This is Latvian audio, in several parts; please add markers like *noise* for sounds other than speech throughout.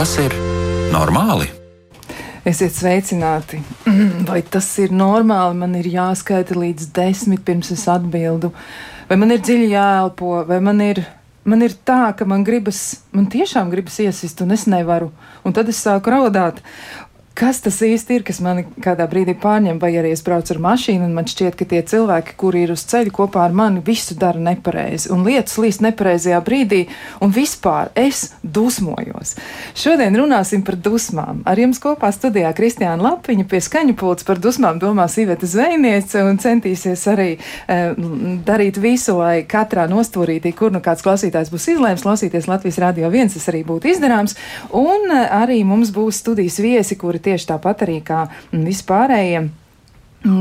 Tas ir normāli? Esiet sveicināti. *clears throat* Vai tas ir normāli? Man ir jāskaita līdz desmit pirms es atbildu. Vai man ir dziļi jāelpo, vai man ir, man ir tā, ka man gribas, man tiešām gribas iesist, un es nevaru. Un tad es sāku raudāt kas tas īsti ir, kas mani kādā brīdī pārņem, vai arī es braucu ar mašīnu, un man šķiet, ka tie cilvēki, kuri ir uz ceļa kopā ar mani, visu dara nepareizi, un lietas līst nepareizajā brīdī, un vispār es dusmojos. Šodien runāsim par dusmām. Ar jums kopā studijā Kristiāna Lapiņa pie skaņu pults par dusmām domās Iveta Zvejniece un centīsies arī e, darīt visu, lai katrā nostūrītī, kur nu kāds klausītājs būs izlēms klausīties Latvijas radio viens, tas arī būtu izdarāms, un e, arī mums būs studijas viesi, kuri kuri tieši tāpat arī kā vispārējiem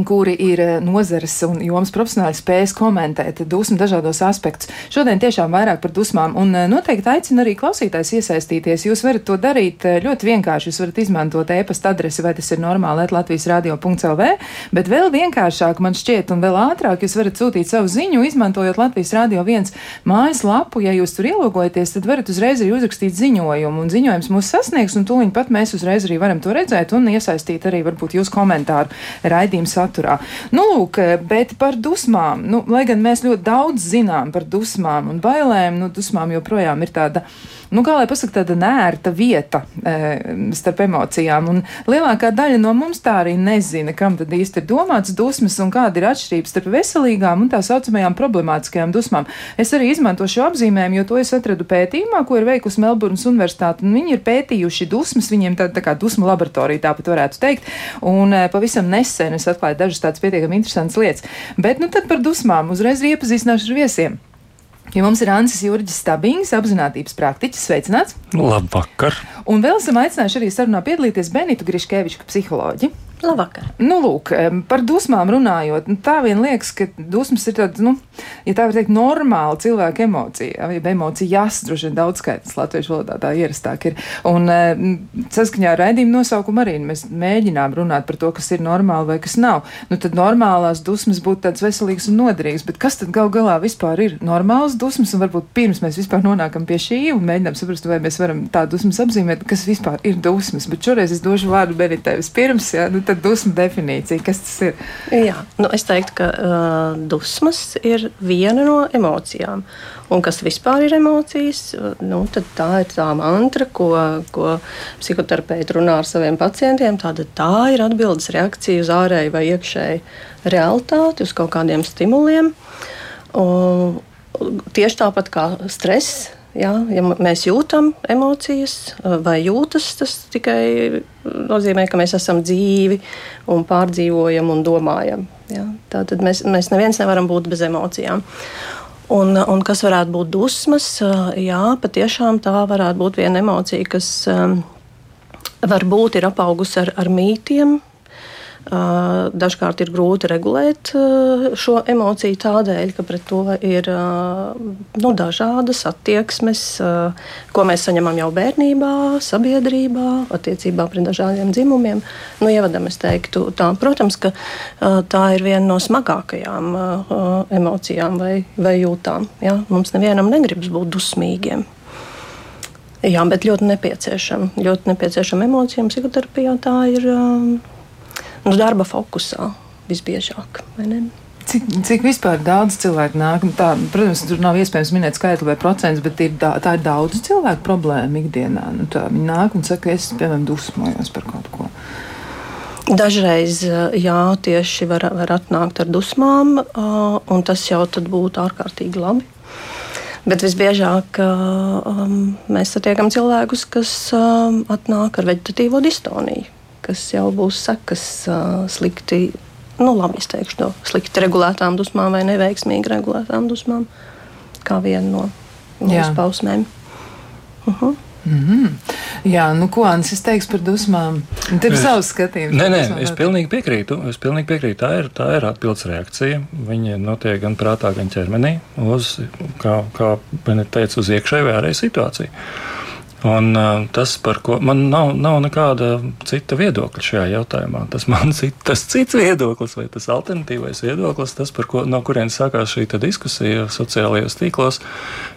kuri ir eh, nozares un jomas profesionāli spējas komentēt dusmu dažādos aspektus. Šodien tiešām vairāk par dusmām, un eh, noteikti aicinu arī klausītājs iesaistīties. Jūs varat to darīt eh, ļoti vienkārši. Jūs varat izmantot e-pasta adresi, vai tas ir normāli, Latvijas radio.lv, bet vēl vienkāršāk man šķiet, un vēl ātrāk jūs varat sūtīt savu ziņu, izmantojot Latvijas radio viens mājas lapu. Ja jūs tur ielogojaties, tad varat uzreiz arī uzrakstīt ziņojumu, un ziņojums mūs sasniegs, un tūliņ pat mēs uzreiz arī varam to redzēt un iesaistīt arī varbūt jūsu komentāru raidījumu saturā. Nu, lūk, bet par dusmām, nu, lai gan mēs ļoti daudz zinām par dusmām un bailēm, nu, dusmām joprojām ir tāda nu, kā lai pasakā, tāda nērta vieta e, starp emocijām. Un lielākā daļa no mums tā arī nezina, kam tad īsti ir domāts dusmas un kāda ir atšķirība starp veselīgām un tā saucamajām problemātiskajām dusmām. Es arī izmantošu apzīmējumu, jo to es atradu pētījumā, ko ir veikusi Melburnas Universitāte. Viņi ir pētījuši dusmas, viņiem tāda tā kā dusmu laboratorija, tāpat varētu teikt. Un e, pavisam nesen es atklāju dažas tādas pietiekami interesantas lietas. Bet nu tad par dusmām uzreiz iepazīstināšu ar viesiem. Ja mums ir Ansis Jurģis Stabings, apziņotības praktiķis, sveicināts. Labvakar! Un vēl esam aicinājuši arī sarunā piedalīties Benitu Griškeviču, psiholoģi. Labvakar. Nu, lūk, par dusmām runājot, nu, tā vien liekas, ka dusmas ir tāda, nu, ja tā var teikt, normāla cilvēka emocija. Ja emocijas droši vien daudz skaitas latviešu valodā tā ierastāk ir. Un saskaņā ar raidījumu nosaukumu arī mēs mēģinām runāt par to, kas ir normāli vai kas nav. Nu, tad normālās dusmas būtu tādas veselīgas un noderīgas, bet kas tad gal galā vispār ir normāls dusmas? Un varbūt pirms mēs vispār nonākam pie šī un mēģinām saprast, vai mēs varam tā dusmas apzīmēt, kas vispār ir dusmas. Bet šoreiz es došu vārdu Benitē vispirms. Ja? Nu, tad dusmu definīcija, kas tas ir? Jā, nu es teiktu, ka uh, dusmas ir viena no emocijām. Un kas vispār ir emocijas, nu, tā ir tā mantra, ko, ko psihoterapeiti runā ar saviem pacientiem. Tāda tā ir atbildes reakcija uz ārēju vai iekšēju realitāti, uz kaut kādiem stimuliem. Un, tieši tāpat kā stress Ja, ja mēs jūtam emocijas, vai jūtas, tas tikai nozīmē, ka mēs esam dzīvi un pārdzīvojam un domājam. Ja. Tātad mēs, mēs neviens nevaram būt bez emocijām. Un, un kas varētu būt dusmas? Jā, patiešām tā varētu būt viena emocija, kas varbūt ir apaugusi ar, ar mītiem, Dažkārt ir grūti regulēt šo emociju tādēļ, ka pret to ir nu, dažādas attieksmes, ko mēs saņemam jau bērnībā, sabiedrībā, attiecībā pret dažādiem dzimumiem. Nu, ievadam, es teiktu, tā, protams, ka tā ir viena no smagākajām emocijām vai, vai jūtām. Ja? Mums nevienam negribas būt dusmīgiem. Jā, bet ļoti nepieciešama. Ļoti nepieciešama emocija psihoterapijā. Tā ir nu, darba fokusā visbiežāk. Cik, cik vispār daudz cilvēku nāk? Nu, tā, protams, tur nav iespējams minēt skaitli vai procentus, bet ir, tā, tā ir daudz cilvēku problēma ikdienā. Nu, tā, viņi nāk un saka, es, piemēram, dusmojos par kaut ko. Dažreiz jā, tieši var, var atnākt ar dusmām, un tas jau būtu ārkārtīgi labi. Bet visbiežāk um, mēs satiekam cilvēkus, kas um, atnāk ar vegetatīvo distoniju kas jau būs sekas slikti, nu, labi izteikšu to, slikti regulētām dusmām vai neveiksmīgi regulētām dusmām, kā viena no mūsu pausmēm. Uh -huh. Mm -hmm. Jā, nu, ko Ansis teiks par dusmām? Tev ir savs skatījums. Nē, nē, es pilnīgi piekrītu. Es pilnīgi piekrītu. Tā ir, tā ir atbildes reakcija. Viņa notiek gan prātā, gan ķermenī, uz, kā, kā teica, uz iekšēju vai ārēju situāciju. Un, uh, tas, par ko man nav, nav nekāda cita viedokļa šajā jautājumā, tas man *laughs* cit, tas cits viedoklis vai tas alternatīvais viedoklis, tas, ko, no kurienes sākās šī diskusija sociālajos tīklos,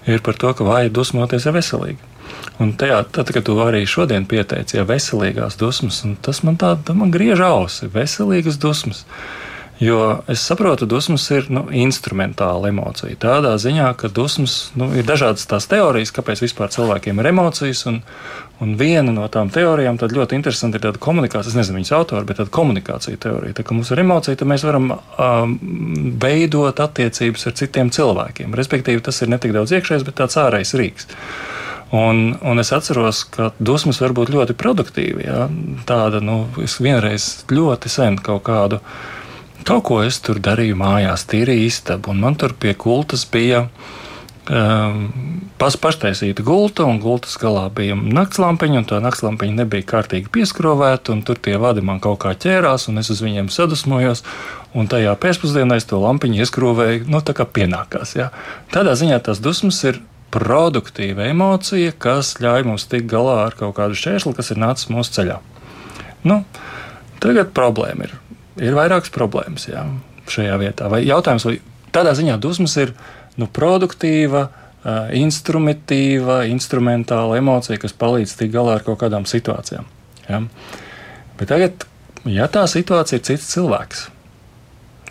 ir par to, ka vāji dusmoties ir veselīgi. Un tajā, tad, kad tu arī šodien pieteici, ja veselīgās dusmas, tas man tā, man griež ausi, veselīgas dusmas. Jo es saprotu, dusmas ir nu, instrumentāla emocija. Tādā ziņā, ka dusmas nu, ir dažādas tās teorijas, kāpēc vispār cilvēkiem ir emocijas. Un, un viena no tām teorijām, ļoti interesanti ir tāda komunikācija, es nezinu viņas autoru, bet tāda komunikācija teorija. Tā kā mums ir emocija, tad mēs varam um, veidot attiecības ar citiem cilvēkiem. Respektīvi, tas ir ne tik daudz iekšējs, bet tāds ārējs rīks. Un, un es atceros, ka dusmas var būt ļoti produktīvi. Ja? Tāda, nu, es vienreiz ļoti sen kaut kādu Kaut ko es tur darīju mājās, tīrīju istabu, un man tur pie kultas bija um, pas, paštaisīta gulta, un gultas galā bija naktslampiņa, un tā naktslampiņa nebija kārtīgi pieskrovēta, un tur tie vadi man kaut kā ķērās, un es uz viņiem sadusmojos. Un tajā pēcpusdienā es to lampiņu ieskrovēju, nu, tā kā pienākās. Ja. Tādā ziņā tās dusmas ir produktīva emocija, kas ļauj mums tikt galā ar kaut kādu šķērsli, kas ir nācis mūsu ceļā. Nu, tagad problēma ir ir vairākas problēmas jā, šajā vietā. Vai jautājums, vai tādā ziņā dusmas ir nu, produktīva, uh, instrumentīva, instrumentāla emocija, kas palīdz tikt galā ar kaut kādām situācijām. Jā. Bet tagad, ja tā situācija ir cits cilvēks,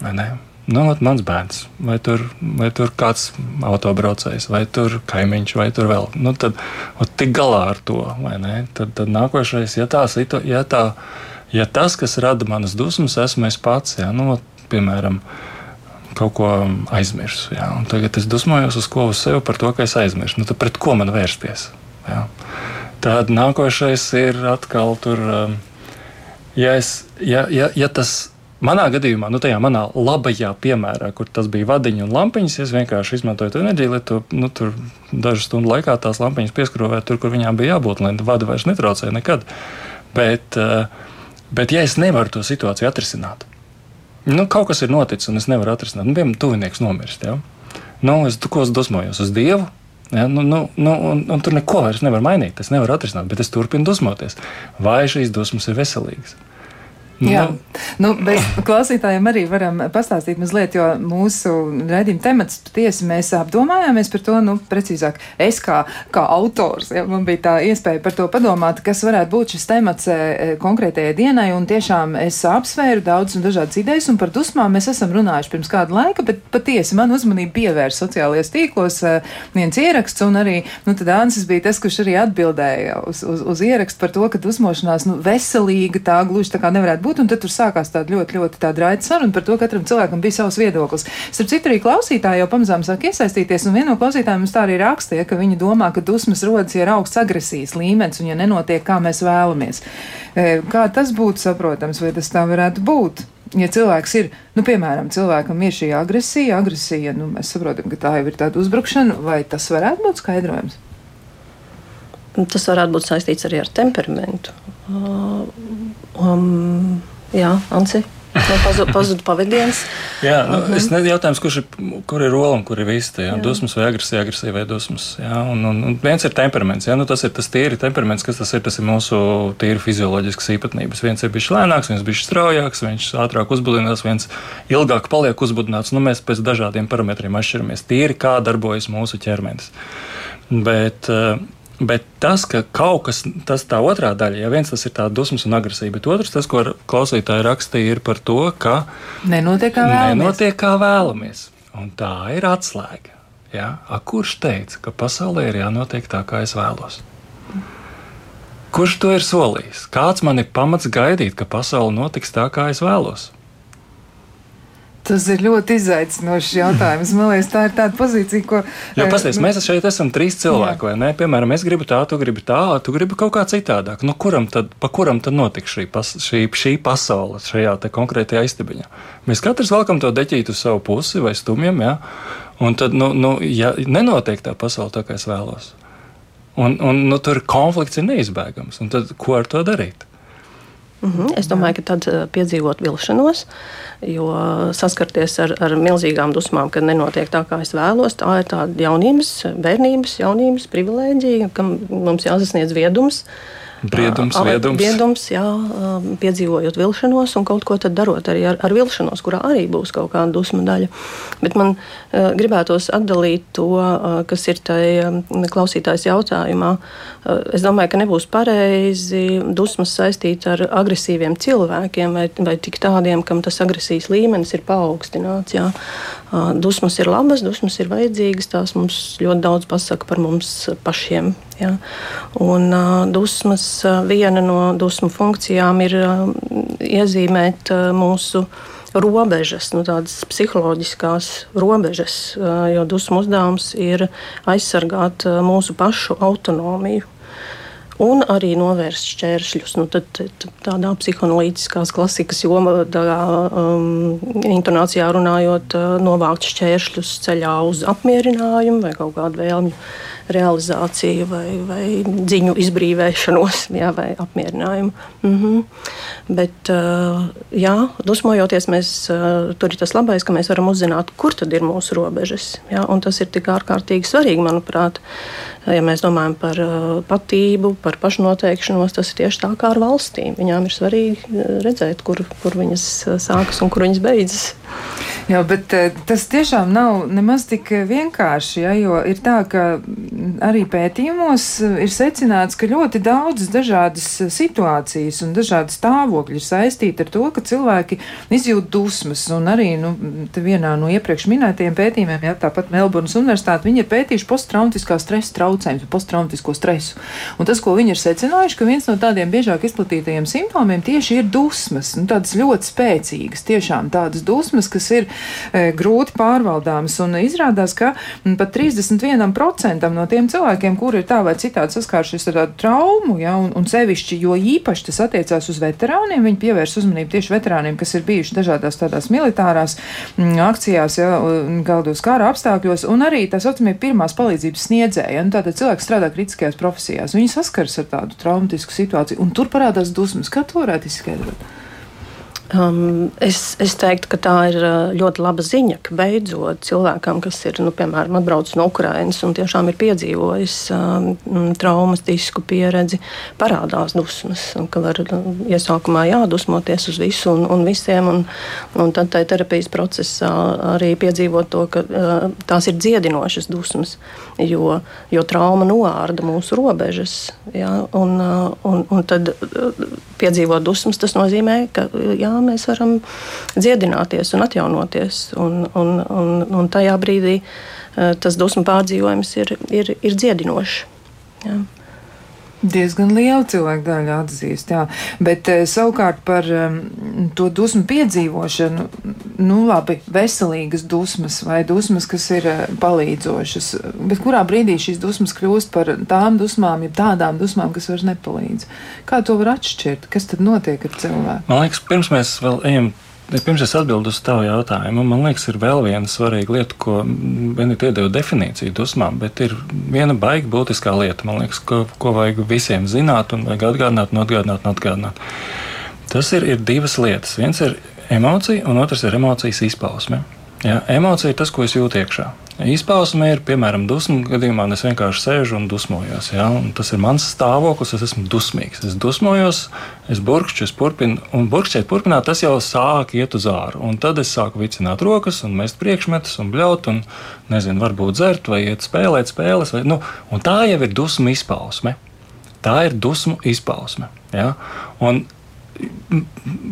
vai ne? Nu, mans bērns, vai tur, vai tur kāds autobraucējs, vai tur kaimiņš, vai tur vēl. Nu, tad tik galā ar to, vai ne? Tad, tad nākošais, ja tā situācija, ja tā ja tas, kas rada manas dusmas, esmu es pats, jā, nu, piemēram, kaut ko aizmirsu. Jā, tagad es dusmojos uz ko uz sevi par to, ka es aizmirsu. Nu, pret ko man vērsties? Jā. Tad nākošais ir atkal tur, um, ja, es, ja, ja, ja tas. Manā gadījumā, nu, tajā manā labajā piemērā, kur tas bija vadiņš un lampiņas, es vienkārši izmantoju to enerģiju, lai to nu, dažu stundu laikā tās lampiņas pieskrāvētu tur, kur viņām bija jābūt, lai vada vairs netraucēja nekad. Bet, uh, Bet, ja es nevaru to situāciju atrisināt, nu, kaut kas ir noticis, un es nevaru atrisināt, nu, piemēram, tuvinieks nomirst. Ja? Nu, es ko es dusmojos uz Dievu. Ja, nu, nu, nu, un, un tur neko vairs nevar mainīt. Es nevaru atrisināt, bet es turpinu dusmoties. Vai šīs dusmas ir veselīgas? Jā, nu, bet klausītājiem arī varam pastāstīt mazliet, jo mūsu redzījuma temats patiesi mēs apdomājāmies par to, nu, precīzāk, es kā, kā autors, ja, man bija tā iespēja par to padomāt, kas varētu būt šis temats e, konkrētajai dienai, un tiešām es apsvēru daudz un dažādas idejas, un par dusmām mēs esam runājuši pirms kāda laika, bet patiesi man uzmanību pievērs sociālajos tīklos e, viens ieraksts, un arī, nu, tad Ansis bija tas, kurš arī atbildēja uz, uz, uz ierakstu par to, ka dusmošanās, nu, veselīga tā gluži tā kā nevarētu būt būt, un tad tur sākās tāda ļoti, ļoti tāda raida saruna par to, ka katram cilvēkam bija savs viedoklis. Starp citu, arī klausītāji jau pamazām sāk iesaistīties, un viena no klausītājiem mums tā arī rakstīja, ka viņi domā, ka dusmas rodas, ja ir augsts agresijas līmenis un ja nenotiek, kā mēs vēlamies. E, kā tas būtu saprotams, vai tas tā varētu būt? ja cilvēks ir, nu, piemēram, cilvēkam ir šī agresija, agresija, nu, mēs saprotam, ka tā jau ir tāda uzbrukšana, vai tas varētu būt skaidrojums? Tas varētu būt saistīts arī ar temperamentu. Uh, um, jā, Ansi. Pazuda pazud pavadiens. *laughs* jā, nu, uh -huh. es nezinu, jautājums, kurš ir, kur ir rola un kur ir vista. Jā? Jā. Dusmas vai agresija, agresija vai dusmas. Jā? Un, un, un viens ir temperaments. Jā? Nu, tas ir tas tīri temperaments, kas tas ir. Tas ir mūsu tīri fizioloģiskas īpatnības. Viens ir bijis lēnāks, viens bijis straujāks, viņš ātrāk uzbudinās, viens ilgāk paliek uzbudināts. Nu, mēs pēc dažādiem parametriem atšķiramies. Tīri kā darbojas mūsu ķermenis. Bet, uh, Bet tas, ka kaut kas, tas tā otrā daļa, ja viens tas ir tā dusmas un agresija, bet otrs, tas, ko klausītāji rakstīja, ir par to, ka nenotiek kā vēlamies. Nenotiek kā vēlamies. Un tā ir atslēga. Ja? A, kurš teica, ka pasaulē ir jānotiek tā, kā es vēlos? Kurš to ir solījis? Kāds man ir pamats gaidīt, ka pasaule notiks tā, kā es vēlos? Tas ir ļoti izaicinošs jautājums. Man liekas, tā ir tāda pozīcija, ko. Jo, pasties, nu, mēs šeit esam trīs cilvēki, jā. vai ne? Piemēram, es gribu tā, tu gribi tā, tu gribi kaut kā citādāk. Nu, kuram tad, pa kuram tad notiks šī, pas, šī, šī pasaule šajā konkrētajā istabiņā? Mēs katrs valkam to deķītu uz savu pusi vai stumjam, jā. Un tad, nu, nu ja nenotiek tā pasaule tā, kā es vēlos. Un, un nu, tur konflikts ir neizbēgams. Un tad ko ar to darīt? Mm -hmm. Es domāju, ka tad eh, piedzīvot vilšanos, jo saskarties ar, ar milzīgām dusmām, kad nenotiek tā, kā es vēlos, tā ir tāda jaunības, bērnības, jaunības privilēģija, kam mums jāsasniedz viedums. Briedums, uh, viedums. Viedums, jā, uh, piedzīvojot vilšanos un kaut ko tad darot arī ar, ar vilšanos, kurā arī būs kaut kāda dusmu daļa. Bet man uh, gribētos atdalīt to, uh, kas ir tajā klausītājs jautājumā. Uh, es domāju, ka nebūs pareizi dusmas saistīt ar agresīviem cilvēkiem vai, vai tik tādiem, kam tas agresijas līmenis ir paaugstināts. Jā. Uh, dusmas ir labas, dusmas ir vajadzīgas, tās mums ļoti daudz pasaka par mums pašiem. Ja? Un, dusmas, viena no dusmu funkcijām ir iezīmēt mūsu robežas, nu, tādas psiholoģiskās robežas, jo dusmu uzdevums ir aizsargāt mūsu pašu autonomiju un arī novērst šķēršļus. Nu, tad, tad, tādā psihoanalītiskās klasikas jomā, tādā um, intonācijā runājot, novākt šķēršļus ceļā uz apmierinājumu vai kaut kādu vēlmju realizāciju vai, vai dziņu izbrīvēšanos jā, vai apmierinājumu. Mm -hmm. Bet, uh, jā, dusmojoties, mēs, uh, tur ir tas labais, ka mēs varam uzzināt, kur tad ir mūsu robežas. Jā, tas ir tik ārkārtīgi svarīgi, manuprāt. Ja mēs domājam par uh, patību, par pašnoteikšanos, tas ir tieši tā kā ar valstīm. Viņām ir svarīgi redzēt, kur, kur viņas sākas un kur viņas beidzas. Jā, bet tas tiešām nav nemaz tik vienkārši, ja, jo ir tā, ka arī pētījumos eh, ir secināts, ka ļoti daudzas dažādas eh, situācijas un dažādi stāvokļi ir saistīti ar to, ka cilvēki izjūt dusmas. Un arī nu, vienā no iepriekš minētajiem pētījumiem, jā, tāpat Melburnas Universitāte, viņi ir pētījuši posttraumatiskā stresa traucējumus, posttraumatisko stresu. Un tas, ko viņi ir secinājuši, ka viens no tādiem biežāk izplatītajiem simptomiem tieši ir dusmas, nu, tādas ļoti spēcīgas, tiešām tādas dusmas, kas ir e, grūti pārvaldāmas. Un izrādās, ka pat 31% no tiem cilvēkiem, kuri ir tā vai citādi saskārušies ar tādu traumu, ja, un, un sevišķi, jo īpaši tas attiecās uz veterāniem, viņi pievērš uzmanību tieši veterāniem, kas ir bijuši dažādās tādās militārās m, mm, akcijās, ja, galdos kara apstākļos, un arī tā saucamie pirmās palīdzības sniedzēji. Ja, nu, tātad cilvēki strādā kritiskajās profesijās, viņi saskars ar tādu traumatisku situāciju, un tur parādās dusmas. Kā to varētu izskaidrot? Um, es, es teiktu, ka tā ir uh, ļoti laba ziņa, ka beidzot cilvēkam, kas ir nu, piemēram atbraucis no Ukrainas un tiešām ir piedzīvojis um, traumatisku pieredzi, parādās dusmas. Ka var iesākumā jādusmoties uz visu un, un visiem, un, un tad tajā terapijas procesā arī piedzīvot to, ka uh, tās ir dziedinošas dusmas, jo, jo trauma noārda mūsu robežas. Ja, un, uh, un, un tad piedzīvot dusmas, tas nozīmē, ka jā, mēs varam dziedināties un atjaunoties. Un, un, un, un tajā brīdī eh, tas dusmu pārdzīvojums ir, ir, ir dziedinošs. Jā. Diezgan liela cilvēku daļa atzīst, jā. Bet e, savukārt par um, to dusmu piedzīvošanu, nu labi, veselīgas dusmas vai dusmas, kas ir uh, palīdzošas, bet kurā brīdī šīs dusmas kļūst par tām dusmām, ja tādām dusmām, kas vairs nepalīdz. Kā to var atšķirt? Kas tad notiek ar cilvēku? Man liekas, pirms mēs vēl ejam Pirms es atbildēju uz tavu jautājumu, man liekas, ir vēl viena svarīga lieta, ko Benita iedeva definīciju dusmām, bet ir viena baigta būtiskā lieta, liekas, ko, ko vajag visiem zināt un vajag atgādināt, un atgādināt, un atgādināt. Tas ir, ir divas lietas. Viens ir emocija, un otrs ir emocijas izpausme. Ja, emocija ir tas, ko es jūtu iekšā. Izpausme ir, piemēram, dusmu gadījumā, es vienkārši sēžu un dusmojos. Ja? Un tas ir mans stāvoklis, es esmu dusmīgs. Es dusmojos, es burkšķu, es turpinu, un burkšķēt, turpināt, tas jau sāk iet uz āru. Un tad es sāku vicināt rokas un mest priekšmetus un bļaut, un nezinu, varbūt dzert vai iet spēlēt spēles. Vai, nu, tā jau ir dusmu izpausme. Tā ir dusmu izpausme. Ja? Un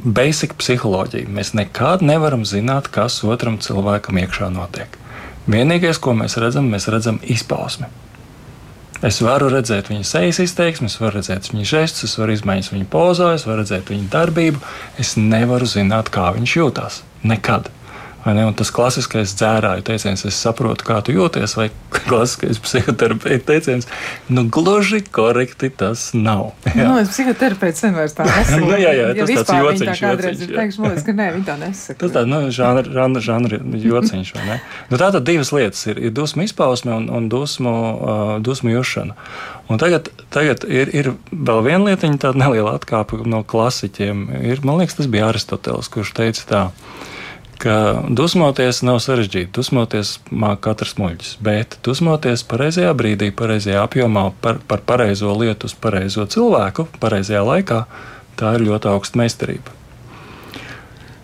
basic psiholoģija. Mēs nekad nevaram zināt, kas otram cilvēkam iekšā notiek. Vienīgais, ko mēs redzam, mēs redzam izpausmi. Es varu redzēt viņa sejas izteiksmi, es varu redzēt viņa žestus, es varu izmaiņas viņa pozā, es varu redzēt viņa darbību. Es nevaru zināt, kā viņš jūtas. Nekad. Tas klasiskais dzērāju teiciens, es saprotu, kā tu jūties, vai klasiskais psihoterapeits teiciens, nu gluži korekti tas nav. Jā, *laughs* nu, es psihoterapeits vienmēr tā *laughs* nesaku. nu, jā, jā, ja tas tāds jociņš. Tā kādreiz ir teikšu, man liekas, ka nē, viņi tā nesaka. Tas tāds, nu, žanra, žanra, žanra jociņš, vai ne? Nu, tā tad divas lietas ir, ir dusmu izpausme un, un dusmu, uh, dusmu jušana. Un tagad, tagad ir, ir vēl viena lietiņa, tāda neliela atkāpe no klasiķiem. Ir, man liekas, tas bija Aristoteles, kurš teica tā ka dusmoties nav sarežģīti. Dusmoties māca katrs muļķis, bet dusmoties pareizajā brīdī, pareizajā apjomā, par, par pareizo lietu uz pareizo cilvēku, pareizajā laikā, tā ir ļoti augsta meistarība.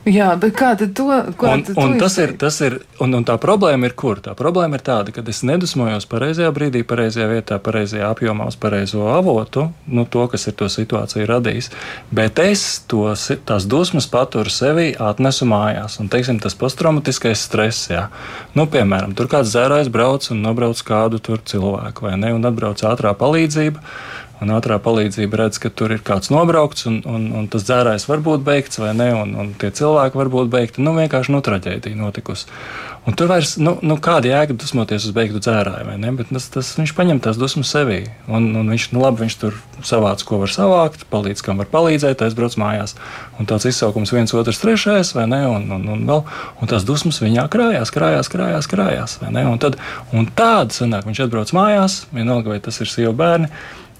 Jā, bet kā tad to? Kā un, tad un tas ir, tas ir, un, un tā problēma ir kur? Tā problēma ir tāda, ka es nedusmojos pareizajā brīdī, pareizajā vietā, pareizajā apjomā uz pareizo avotu, nu, to, kas ir to situāciju radījis. Bet es to, si- tās dusmas paturu sevī, atnesu mājās. Un, teiksim, tas posttraumatiskais stress, jā. Nu, piemēram, tur kāds dzērājs brauc un nobrauc kādu tur cilvēku, vai ne? Un atbrauc ātrā palīdzība. Un ātrā palīdzība redz, ka tur ir kāds nobraukts, un, un, un tas dzērājs var būt beigts, vai ne, un, un tie cilvēki var būt beigti. Nu, vienkārši nu, traģēdija notikusi. Un tur vairs, nu, nu kāda jēga dusmoties uz beigtu dzērāju, vai ne? Bet tas, tas, viņš paņem tās dusmas sevī. Un, un viņš, nu, labi, viņš tur savāc, ko var savākt, palīdz, kam var palīdzēt, aizbrauc mājās. Un tāds izsaukums viens, otrs, trešais, vai ne? Un, un, un, vēl, un tās dusmas viņā krājās, krājās, krājās, krājās, vai ne? Un, tad, un tāda sanāk, viņš atbrauc mājās, vienalga, vai tas ir sieva bērni.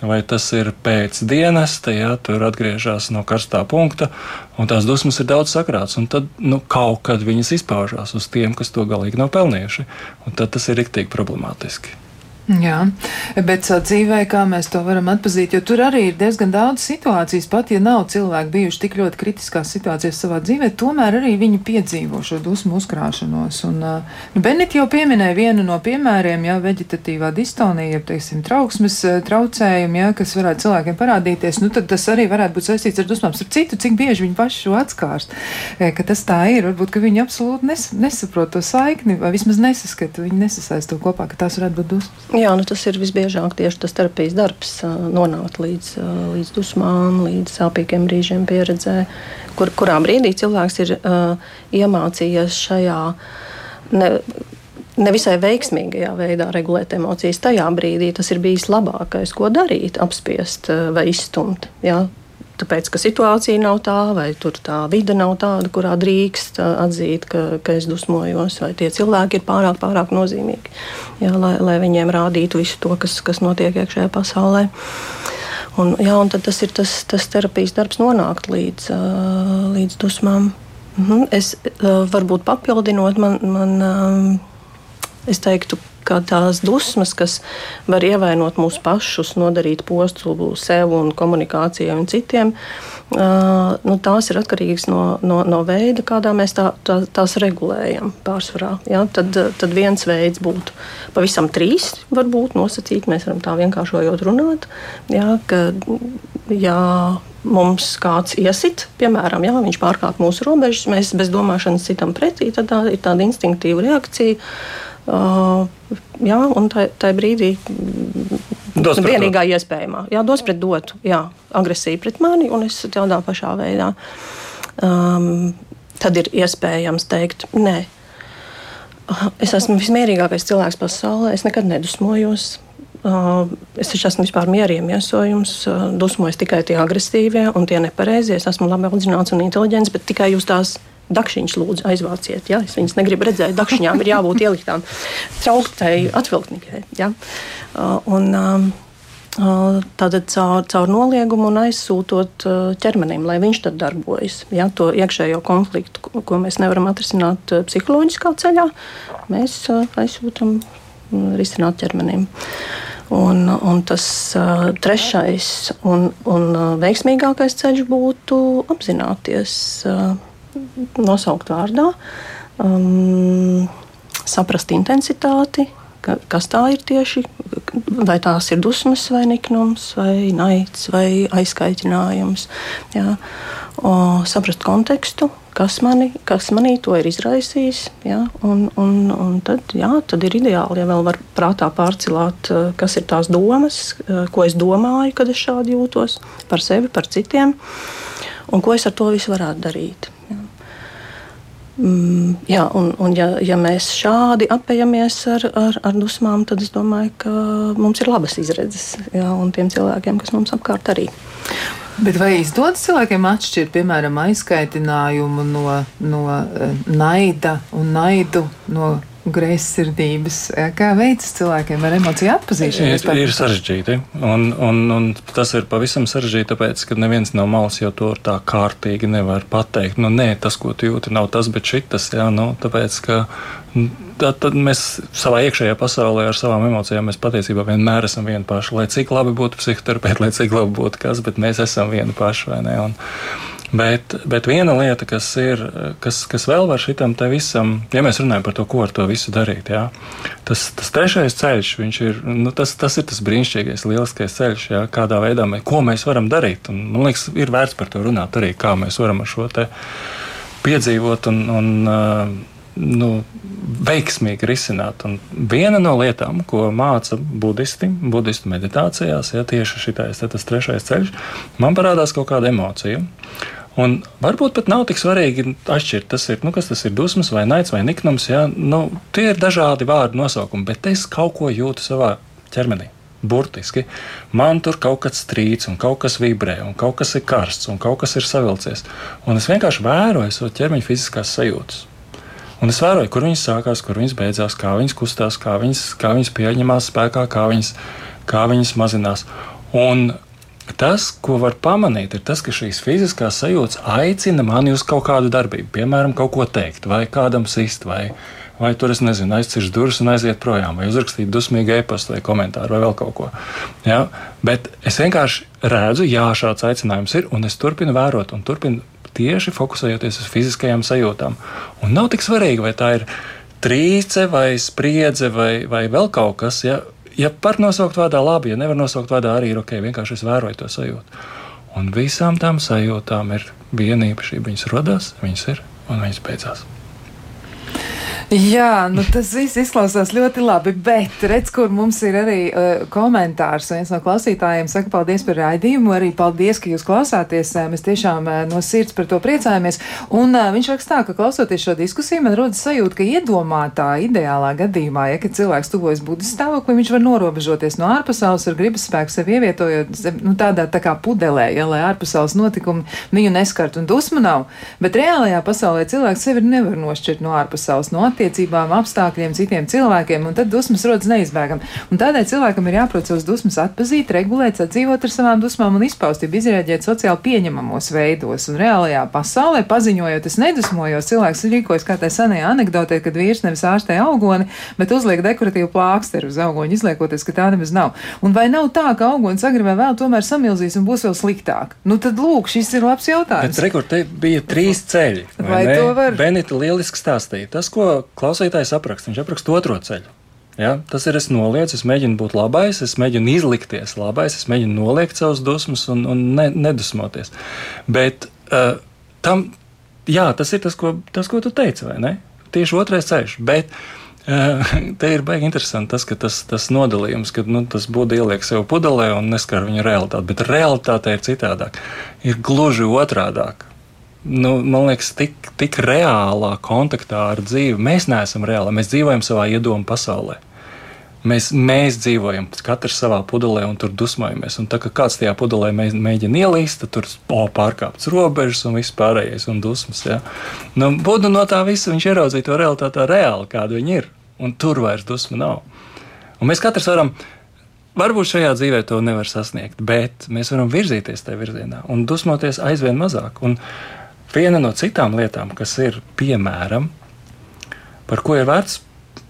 Vai tas ir pēc dienesta, ja tur atgriežas no karstā punkta, un tās dusmas ir daudz sakrāts. un Tad nu, kaut kad viņas izpaužās uz tiem, kas to galīgi nav pelnījuši. Un tad tas ir rīktīgi problemātiski. Jā, bet savā dzīvē, kā mēs to varam atpazīt, jo tur arī ir diezgan daudz situācijas, pat ja nav cilvēki bijuši tik ļoti kritiskās situācijās savā dzīvē, tomēr arī viņi piedzīvo šo dusmu uzkrāšanos. Un, uh, nu, Benita jau pieminēja vienu no piemēriem, jā, veģetatīvā distonija, jeb, teiksim, trauksmes uh, traucējumi, jā, kas varētu cilvēkiem parādīties, nu tad tas arī varētu būt saistīts ar dusmām. Starp citu, cik bieži viņi paši šo atskārst, eh, ka tas tā ir, varbūt, ka viņi absolūti nes, nesaprot to saikni, vai vismaz nesaskata, viņi nesasaist to kopā, ka tās varētu būt dusmas. Jā, nu tas ir visbiežāk tieši tas terapijas darbs, nonākt līdz, līdz dusmām, līdz sāpīgiem brīžiem pieredzē, kur, kurā brīdī cilvēks ir uh, iemācījies šajā ne, nevisai veiksmīgajā veidā regulēt emocijas. Tajā brīdī tas ir bijis labākais, ko darīt, apspiest vai izstumt. Jā. Tāpēc, ka situācija nav tā, vai tur tā vide nav tāda, kurā drīkst ā, atzīt, ka, ka es dusmojos, vai tie cilvēki ir pārāk, pārāk nozīmīgi, jā, lai, lai viņiem rādītu visu to, kas, kas notiek iekšējā pasaulē. Un, jā, un tad tas ir tas, tas terapijas darbs, nonākt līdz, ā, līdz dusmām. Mhm, Es ā, varbūt papildinot, man, man ā, es teiktu, ka tās dusmas, kas var ievainot mūsu pašus, nodarīt postu sev un komunikācijai un citiem, uh, nu, tās ir atkarīgas no, no, no veida, kādā mēs tā, tā, tās regulējam pārsvarā. Ja? Tad, tad viens veids būtu pavisam trīs, varbūt nosacīt, mēs varam tā vienkāršojot runāt. Ja? Ka, ja mums kāds iesit, piemēram, ja viņš pārkāpj mūsu robežas, mēs bez domāšanas citam pretī, tad tā ir tāda instinktīva reakcija. Uh, jā, un tā, tā brīdī Dos pret vienīgā iespējamā. Jā, dos pret dotu, jā, agresija pret mani, un es tādā pašā veidā. Um, tad ir iespējams teikt, nē, es esmu vismierīgākais cilvēks pasaulē, es nekad nedusmojos. Uh, es taču esmu vispār mierīgiem iesojums, uh, dusmojos tikai tie agresīvie un tie nepareizie. Es esmu labi audzināts un inteliģents, bet tikai jūs tās dakšiņas lūdzu aizvāciet. Ja? Es viņas negribu redzēt, dakšiņām ir jābūt ieliktām trauktai atvilknikai. Ja? Uh, un, um, uh, Tātad caur, caur noliegumu un aizsūtot uh, ķermenim, lai viņš tad darbojas. Ja, to iekšējo konfliktu, ko- mēs nevaram atrisināt psiholoģiskā ceļā, mēs aizsūtām mm, risināt ķermenim. Un, un tas trešais un, un veiksmīgākais ceļš būtu apzināties, nosaukt vārdā, um, saprast intensitāti, ka, kas tā ir tieši, vai tās ir dusmas, vai niknums, vai naids, vai aizkaitinājums. Jā. O, saprast kontekstu, kas, mani, kas manī to ir izraisījis. Jā, un, un, un tad, jā, tad ir ideāli, ja vēl var prātā pārcilāt, eh, kas ir tās domas, eh, ko es domāju, kad es šādi jūtos par sevi, par citiem, un ko es ar to visu varētu darīt. Jā. Mm, jā, un, un ja, ja mēs šādi apējamies ar, ar, ar dusmām, tad es domāju, ka mums ir labas izredzes. Jā, un tiem cilvēkiem, kas mums apkārt arī. Bet vai izdodas cilvēkiem atšķirt, piemēram, aizkaitinājumu no, no eh, naida un naidu no greizsirdības. Kā veicas cilvēkiem ar emociju atpazīšanu? Ir, ir sarežģīti. Un, un, un tas ir pavisam sarežģīti, tāpēc, ka neviens no malas jau to tā kārtīgi nevar pateikt. Nu, nē, tas, ko tu jūti, nav tas, bet šitas. Jā, nu, tāpēc, ka tad, tad mēs savā iekšējā pasaulē ar savām emocijām patiesībā vienmēr esam vieni paši. Lai cik labi būtu psihoterapeiti, lai cik labi būtu kas, bet mēs esam vieni paši. Bet, bet viena lieta, kas ir, kas, kas vēl var šitam te visam, ja mēs runājam par to, ko ar to visu darīt, jā, tas, tas trešais ceļš, ir, nu, tas, tas ir tas brīnišķīgais, lieliskais ceļš, jā, kādā veidā mēs, mēs varam darīt. Un, man liekas, ir vērts par to runāt arī, kā mēs varam ar šo te piedzīvot un, un nu, veiksmīgi risināt. Un viena no lietām, ko māca budisti, budistu meditācijās, ja tieši šitais, tas trešais ceļš, man parādās kaut kāda emocija. Un varbūt pat nav tik svarīgi atšķirt, tas ir, nu, kas tas ir dusmas, vai naids, vai niknums. Ja? Nu, tie ir dažādi vārdu nosaukumi, bet es kaut ko jūtu savā ķermenī. Burtiski man tur kaut kas strīds, un kaut kas vibrē, un kaut kas ir karsts, un kaut kas ir savilcies. Un es vienkārši vēroju savu ķermeņa fiziskās sajūtas. Un es vēroju, kur viņas sākās, kur viņas beidzās, kā viņas kustās, kā viņas, kā viņas pieņemās spēkā, kā viņas, kā viņas mazinās. Un Tas, ko var pamanīt, ir tas, ka šīs fiziskās sajūtas aicina mani uz kaut kādu darbību, piemēram, kaut ko teikt, vai kādam sist, vai, vai tur es nezinu, aizcirst durvis un aiziet projām, vai uzrakstīt dusmīgu e-pastu vai komentāru vai vēl kaut ko. Ja? Bet es vienkārši redzu, jā, šāds aicinājums ir, un es turpinu vērot un turpinu tieši fokusējoties uz fiziskajām sajūtām. Un nav tik svarīgi, vai tā ir trīce vai spriedze vai, vai vēl kaut kas. Ja? ja par nosaukt vārdā labi, ja nevar nosaukt vārdā arī ir ok, vienkārši es vēroju to sajūtu. Un visām tām sajūtām ir viena īpašība. Viņas radās, viņas ir un viņas beidzās. Jā, nu tas viss izklausās ļoti labi, bet redz, kur mums ir arī uh, komentārs. Viens no klausītājiem saka paldies par raidījumu, arī paldies, ka jūs klausāties. Mēs tiešām uh, no sirds par to priecājamies. Un uh, viņš rakstā, ka klausoties šo diskusiju, man rodas sajūta, ka iedomātā ideālā gadījumā, ja cilvēks tuvojas budas stāvoklim, viņš var norobežoties no ārpasaules ar gribas spēku sevi ievietojot nu, tādā tā kā pudelē, ja, lai ārpasaules notikumi viņu neskart un dusmu nav. Bet reālajā pasaulē cilvēks sevi nevar nošķirt no ārpasaules. No attiecībām, apstākļiem, citiem cilvēkiem, un tad dusmas rodas neizbēgami. Un tādēļ cilvēkam ir jāprot savas dusmas atpazīt, regulēt, sadzīvot ar savām dusmām un izpaust, ja izrēģēt sociāli pieņemamos veidos. Un reālajā pasaulē, paziņojot, es nedusmojos, cilvēks rīkojas kā tā senajā anekdotē, kad vīrs nevis ārstē augoni, bet uzliek dekoratīvu plāksteru uz augoņu, izliekoties, ka tā nemaz nav. Un vai nav tā, ka augonis agrāk vai vēl tomēr samilzīs un būs vēl sliktāk? Nu tad lūk, šis ir labs jautājums. Bet rekur, te bija trīs ceļi. Vai, vai to var? Benita lieliski stāstīja. Tas, ko klausītājs apraksta. Viņš apraksta otro ceļu. Ja? Tas ir es nolieku, es mēģinu būt labais, es mēģinu izlikties labais, es mēģinu noliekt savus dusmas un, un ne, nedusmoties. Bet uh, tam, jā, tas ir tas, ko, tas, ko tu teici, vai ne? Tieši otrais ceļš. Bet, Uh, te ir baigi interesanti tas, ka tas, tas nodalījums, ka nu, tas būtu ieliek sev pudelē un neskar viņa realitāti, bet realitāte ir citādāk. Ir gluži otrādāk nu, man liekas, tik, tik reālā kontaktā ar dzīvi. Mēs neesam reāli, mēs dzīvojam savā iedomu pasaulē. Mēs, mēs dzīvojam katrs savā pudelē un tur dusmojamies. Un tā kā kāds tajā pudelē mēģina ielīst, tad tur o, pārkāpts robežas un viss pārējais un dusmas. Ja? Nu, Būtu no tā visa viņš ieraudzīja to realitāti reāli, kāda viņa ir. Un tur vairs dusma nav. Un mēs katrs varam Varbūt šajā dzīvē to nevar sasniegt, bet mēs varam virzīties tajā virzienā un dusmoties aizvien mazāk. Un Viena no citām lietām, kas ir piemēram, par ko ir vērts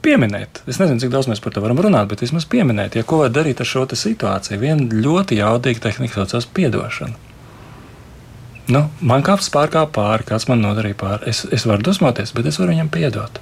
pieminēt, es nezinu, cik daudz mēs par to varam runāt, bet vismaz pieminēt, ja ko var darīt ar šo situāciju. Viena ļoti jaudīga tehnika saucās atdošana. Nu, man kāps pārkāpa pāri, kāds man nodarīja pāri. Es, es varu dusmoties, bet es varu viņam piedot.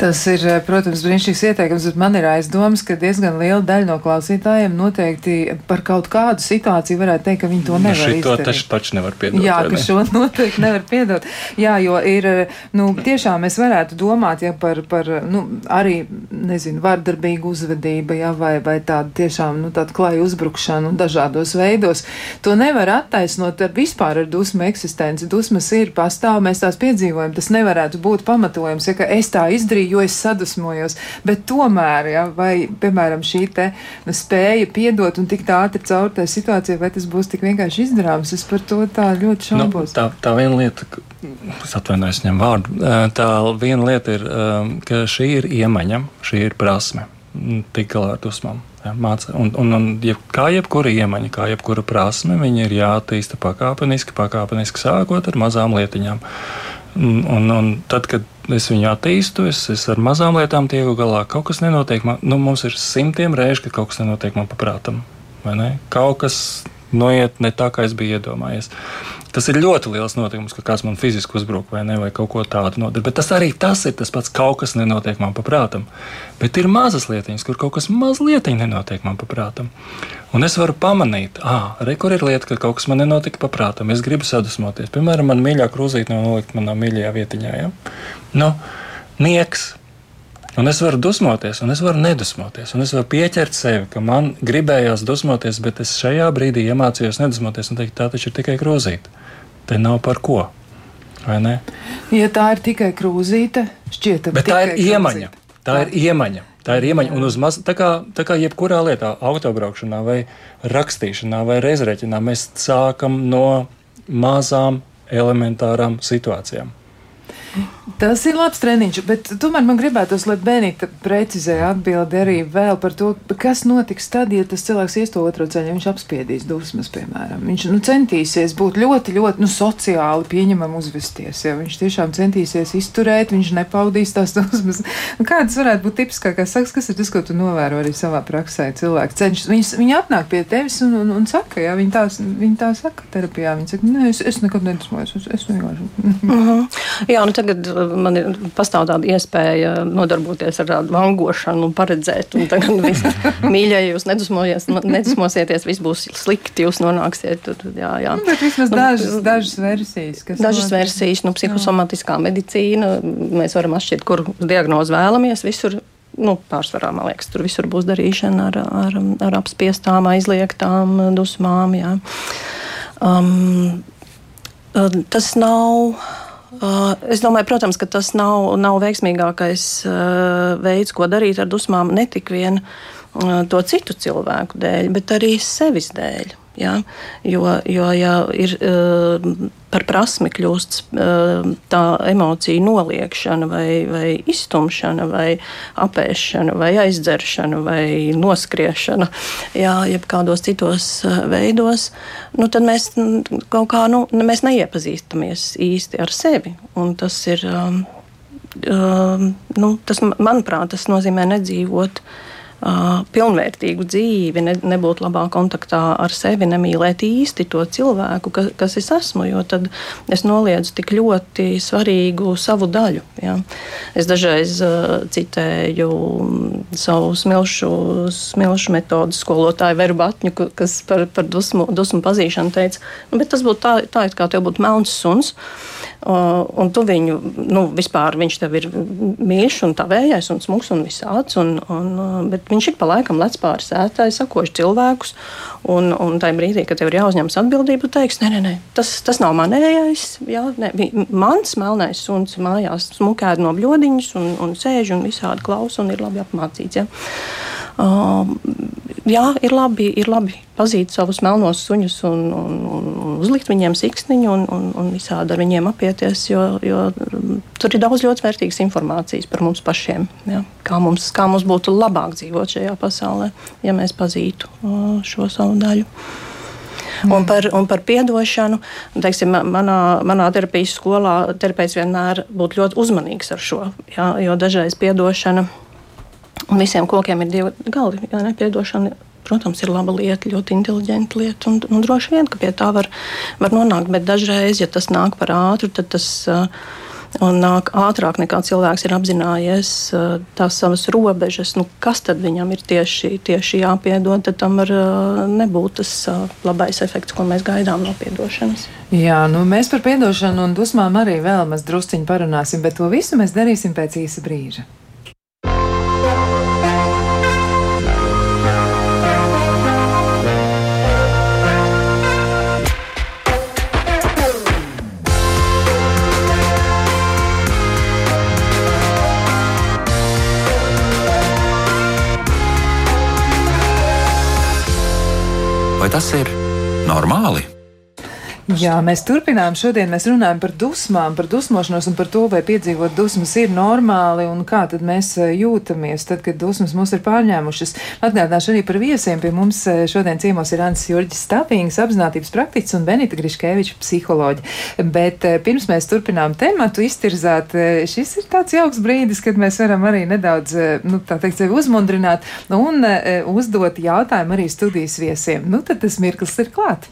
Tas ir, eh, protams, brīnišķīgs ieteikums, bet man ir aizdomas, ka diezgan liela daļa no klausītājiem noteikti par kaut kādu situāciju varētu teikt, ka viņi to nevar nu. To taču taču nevar piedot. Jā, ka ne? šo noteikti nevar piedot. Jā, jo ir, eh, nu, tiešām mēs varētu domāt, ja par, par nu, arī, nezinu, vardarbīgu uzvedību, ja, vai, vai tādu tiešām, nu, tādu klaju uzbrukšanu dažādos veidos. To nevar attaisnot ar vispār ar dusmu eksistenci. Dusmas ir pastāv, mēs tās piedzīvojam. Tas nevarētu būt pamatojums, ja, ka es tā izdarīju, jo es sadusmojos. Bet tomēr, ja, vai, piemēram, šī te nu, spēja piedot un tikt ātri caur tai situācijai, vai tas būs tik vienkārši izdarāms, es par to tā ļoti nu, šaubos. Nu, tā, tā viena lieta, es atvainojos, ņem vārdu, tā viena lieta ir, ka šī ir iemaņa, šī ir prasme, tik galā ar dusmām. Ja, māca. un, un, un jeb, kā jebkura iemaņa, kā jebkura prasme, viņa ir jāattīsta pakāpeniski, pakāpeniski sākot ar mazām lietiņām. Un, un, tad, kad es viņu attīstu, es, es ar mazām lietām tieku galā. Kaut kas nenotiek man, nu, mums ir simtiem reižu, ka kaut kas nenotiek man paprātam. Kaut kas noiet ne tā, kā es biju iedomājies. Tas ir ļoti liels notikums, ka kāds man fiziski uzbruk vai, ne, vai kaut ko tādu nodara. Bet tas arī tas ir tas pats, kaut kas nenotiek man paprātam. Bet ir mazas lietiņas, kur kaut kas mazliet nenotiek man paprātam. Un es varu pamanīt, ah, re, kur ir lieta, ka kaut kas man nenotika paprātam. Es gribu sadusmoties. Piemēram, man mīļākā krūzīte nav nolikta manā mīļajā vietiņā. Ja? Nu, nieks, Un es varu dusmoties, un es varu nedusmoties, un es varu pieķert sevi, ka man gribējās dusmoties, bet es šajā brīdī iemācījos nedusmoties un teikt, tā taču ir tikai krūzīte. Te nav par ko. Ja tā ir tikai krūzīte, šķiet, bet tā ir iemaņa. Tā, tā ir iemaņa. Tā ir iemaņa. Un maz, tā, kā, tā kā jebkurā lietā, autobraukšanā, vai rakstīšanā, vai reizreķinā, mēs sākam no mazām elementārām situācijām. Tas ir labs treniņš, bet tomēr man gribētos, lai Benita precizē atbildi arī vēl par to, kas notiks tad, ja tas cilvēks ies to otro ceļu, ja viņš apspiedīs dusmas, piemēram. Viņš nu, centīsies būt ļoti, ļoti nu, sociāli pieņemam uzvesties, ja viņš tiešām centīsies izturēt, viņš nepaudīs tās dusmas. Nu, kādas varētu būt tipiskākās sakas, kas ir tas, ko tu novēro arī savā praksē? Cilvēki cenšas, viņi, viņi atnāk pie tevis un, un, un saka, jā, viņi tā, viņi tā saka terapijā, viņi saka, nē, es, es nekad nedusmojos, es, es vienkārši. Uh -huh. Jā, nu tagad man ir pastāv tāda iespēja nodarboties ar tādu vangošanu un paredzēt. Un tagad *laughs* viss mīļie, jūs nedusmosieties, viss būs slikti, jūs nonāksiet tur. Jā, jā. Nu, bet vismaz nu, dažas, dažas versijas. Dažas notiek? versijas, nu, psihosomatiskā jā. medicīna, mēs varam atšķirt, kur diagnozi vēlamies. Visur nu, pārsvarā, man liekas, tur visur būs darīšana ar, ar, ar apspiestām, aizliegtām dusmām. Jā. Um, tas nav es domāju, protams, ka tas nav, nav veiksmīgākais uh, veids, ko darīt ar dusmām, ne tik vien uh, to citu cilvēku dēļ, bet arī sevis dēļ. Ja? Jo, jo ja ir uh, par prasmi kļūst uh, tā emocija noliekšana, vai, vai iztumšana, vai apēšana, vai aizdzeršana, vai noskriešana, ja, jeb kādos citos uh, veidos, nu, tad mēs kaut kā nu, mēs neiepazīstamies īsti ar sevi. Tas ir, um, nu, tas, manuprāt, tas nozīmē nedzīvot uh, uh, pilnvērtīgu dzīvi, ne, nebūt labā kontaktā ar sevi, nemīlēt īsti to cilvēku, ka, kas es esmu, jo tad es noliedzu tik ļoti svarīgu savu daļu. Ja. Es dažreiz uh, citēju savu smilšu, smilšu metodu skolotāju Veru Batņu, kas par, par dusmu, dusmu pazīšanu teica, nu, bet tas būtu tā, tā it kā tev būtu melns suns. Un tu viņu, nu, vispār viņš tev ir mīļš un tavējais un smuks un visāds, un, un, bet viņš ik pa laikam lec pāri sētai, sakoši cilvēkus, un, un tajā brīdī, kad tev ir jāuzņemas atbildība, tu teiksi, nē, nē, nē tas, tas nav manējais, jā, nē, mans melnais suns mājās smukēd no bļodiņas un, un sēž un visādi klausa un ir labi apmācīts. Ja. Uh, jā, ir labi, ir labi pazīt savus melnos suņus un, un, un uzlikt viņiem siksniņu un, un, un visādi ar viņiem apieties, jo, jo tur ir daudz ļoti vērtīgas informācijas par mums pašiem. Ja? Kā, mums, kā mums būtu labāk dzīvot šajā pasaulē, ja mēs pazītu šo savu daļu. Mm. Un par, un par piedošanu, teiksim, manā, manā terapijas skolā terapeits vienmēr būtu ļoti uzmanīgs ar šo. Ja, jo dažreiz piedošana Un visiem kokiem ir divi gali. Jā, nepiedošana, protams, ir laba lieta, ļoti inteliģenta lieta. Un, un droši vien, ka pie tā var, var nonākt. Bet dažreiz, ja tas nāk par ātru, tad tas. Un nāk ātrāk nekā cilvēks ir apzinājies tās savas robežas. Nu, kas tad viņam ir tieši, tieši jāpiedod, tad tam var nebūt tas labais efekts, ko mēs gaidām no piedošanas. Jā, nu mēs par piedošanu un dusmām arī vēl maz drusciņi parunāsim, bet to visu mēs darīsim pēc īsa brīža. Tas ir normāli? Jā, mēs turpinām. Šodien mēs runājam par dusmām, par dusmošanos un par to, vai piedzīvot dusmas ir normāli un kā tad mēs eh, jūtamies, tad, kad dusmas mūs ir pārņēmušas. Atgādināšu arī par viesiem. Pie mums eh, šodien ciemos ir Ants Jurģis Stapīns, apzinātības praktiķis un Benita Griškeviča psiholoģi. Bet eh, pirms mēs turpinām tematu iztirzāt, šis ir tāds jauks brīdis, kad mēs varam arī nedaudz, nu, tā teikt, sevi uzmundrināt un uzdot jautājumu arī studijas viesiem. Nu, tad tas mirklis ir klāt.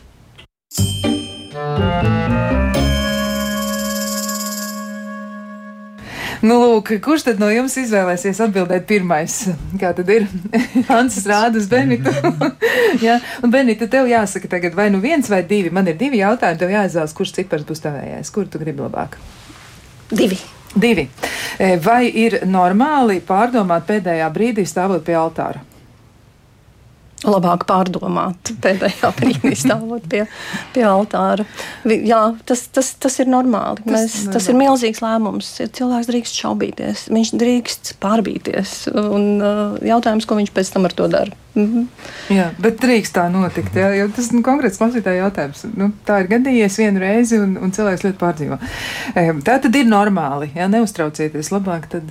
Nu, lūk, kurš tad no jums izvēlēsies atbildēt pirmais? Kā tad ir? *laughs* Hansis rāda uz Benitu. *laughs* Jā, un Benita, tev jāsaka tagad vai nu viens vai divi. Man ir divi jautājumi, tev jāizvēlas, kurš cipars būs tavējais. Kur tu gribi labāk? Divi. Divi. E, vai ir normāli pārdomāt pēdējā brīdī stāvot pie altāra? Labāk pārdomāt *laughs* pēdējā brīdī stāvot pie, pie altāra. Jā, tas, tas, tas ir normāli. Tas, Mēs, tas ir milzīgs lēmums. Cilvēks drīkst šaubīties, viņš drīkst pārbīties. Un, uh, jautājums, ko viņš pēc tam ar to dara. Mhm. Jā, bet drīkst tā notikt. Jā, jo tas nu, konkrēts klausītāja jautājums. Nu, tā ir gadījies vienu reizi, un, un cilvēks ļoti pārdzīvo. Tā tad ir normāli. Jā, neuztraucieties labāk. Tad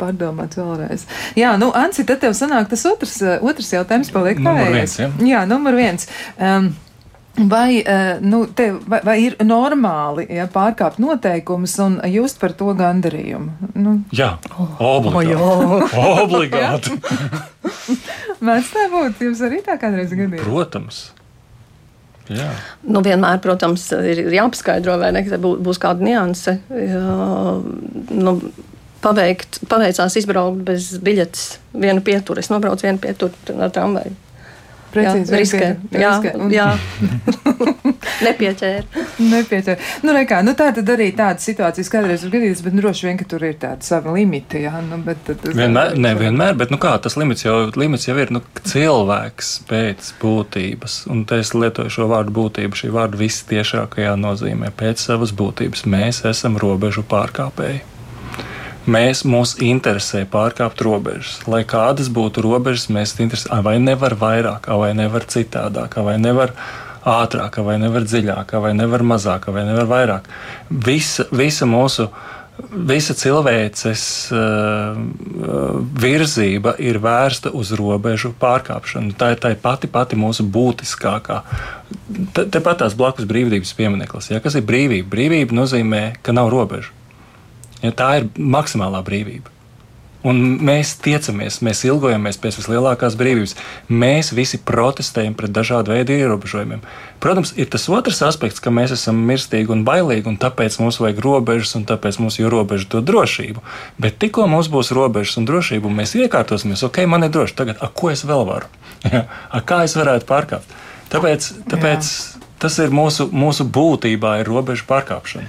pārdomāt vēlreiz. Jā, nu, Anci, tad tev sanāk tas otrs, eh, otrs jautājums paliek pavērts. Ja? Jā, numur viens. Um, Vai, uh, nu, te, vai, vai ir normāli ja, pārkāpt noteikumus un just par to gandarījumu? Nu. Jā, obligāti. Oh, jā. *laughs* obligāti. *laughs* Mēdz tā būt, jums arī tā kādreiz gadījās? Protams. Jā. Nu, vienmēr, protams, ir jāpaskaidro, vai ne, ka būs kāda nianse. Jā, nu, paveikt, paveicās izbraukt bez biļetes, vienu pieturu. Es nobraucu vienu pieturu ar tramvaju. Precīzi, jā, riskē. Jā, un... jā. *laughs* Nepieķēra. Nepieķēra. Nu, rekā, nu, tā tad arī tādas situācijas kādreiz ir gadījies, bet nu, droši vien, ka tur ir tādi savi limiti. Jā, nu, bet, tad, vienmēr, ne, vienmēr, bet nu, kā, tas limits jau, limits jau ir nu, cilvēks pēc būtības. Un te es lietoju šo vārdu būtību, šī vārda vistiešākajā nozīmē. Pēc savas būtības mēs esam robežu pārkāpēji. Mēs mūs interesē pārkāpt robežas. Lai kādas būtu robežas, mēs interesē, vai nevar vairāk, vai nevar citādāk, vai nevar ātrāk, vai nevar dziļāk, vai nevar mazāk, vai nevar vairāk. Visa, visa mūsu visa cilvēces uh, virzība ir vērsta uz robežu pārkāpšanu. Tā ir tā pati, pati mūsu būtiskākā. Tepat tās blakus brīvības piemineklis. Ja, kas ir brīvība? Brīvība nozīmē, ka nav robežu. Ja, tā ir maksimālā brīvība. Un mēs tiecamies, mēs ilgojamies pēc vislielākās brīvības. Mēs visi protestējam pret dažādu veidu ierobežojumiem. Protams, ir tas otrs aspekts, ka mēs esam mirstīgi un bailīgi, un tāpēc mums vajag robežas, un tāpēc mums ir robeža to drošību. Bet tikko mums būs robežas un drošība, un mēs iekārtosimies, ok, man ir droši, tagad, a, ko es vēl varu? A, kā es varētu pārkāpt? Tāpēc, tāpēc tas ir mūsu, mūsu būtībā, ir robežu pārkāpšana.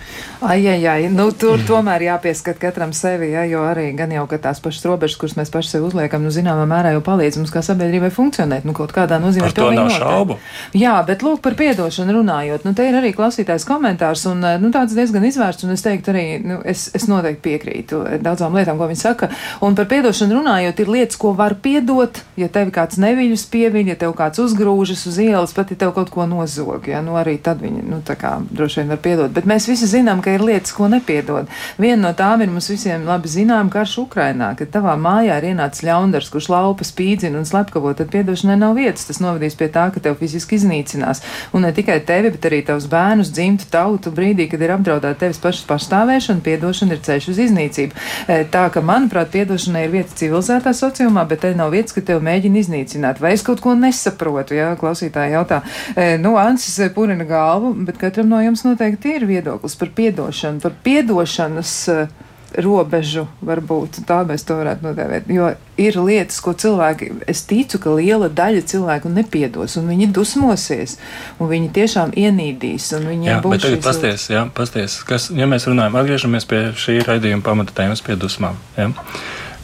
Ai, ai, ai. Nu, tur tomēr jāpieskat katram sevi, ja, jo arī gan jau tās pašas robežas, kuras mēs paši sev uzliekam, nu, zināmā mērā jau palīdz mums kā sabiedrībai funkcionēt. Nu, kaut kādā nozīmē to nav šaubu. Jā, bet lūk par piedošanu runājot. Nu, te ir arī klausītājs komentārs, un nu, tāds diezgan izvērsts, un es teiktu arī, nu, es, es noteikti piekrītu daudzām lietām, ko viņi saka. Un par piedošanu runājot, ir lietas, ko var piedot, ja tevi kāds neviļus pieviļ, ja tev kāds uzgrūžas uz ielas, pat ja tev kaut ko nozog. Ja, nu, arī tad viņi, nu, tā kā droši vien var piedot. Bet mēs visi zinām, ka ir lietas, ko nepiedod. Viena no tām ir mums visiem labi zinām karš Ukrainā, kad tavā mājā ir ienācis ļaundars, kurš laupa spīdzina un slepkavo, tad piedošanai nav vietas. Tas novadīs pie tā, ka tev fiziski iznīcinās. Un ne tikai tevi, bet arī tavus bērnus, dzimtu tautu brīdī, kad ir apdraudēta tevis pašas pastāvēšana, piedošana ir ceļš uz iznīcību. E, tā ka, manuprāt, piedošanai ir vieta civilizētā sociumā, bet te nav vietas, ka tev mēģina iznīcināt. Vai es kaut ko nesaprotu? Jā, klausītāji jautā. E, nu, Ansis purina galvu, bet katram no jums noteikti ir viedoklis par piedošanu par piedošanas uh, robežu, varbūt tā mēs to varētu nodēvēt. Jo ir lietas, ko cilvēki, es ticu, ka liela daļa cilvēku nepiedos, un viņi dusmosies, un viņi tiešām ienīdīs, jā, būs. Tagad pasties, jā, pasties, kas, ja mēs runājam, atgriežamies pie šī raidījuma pamata tēmas, pie dusmām. Ja?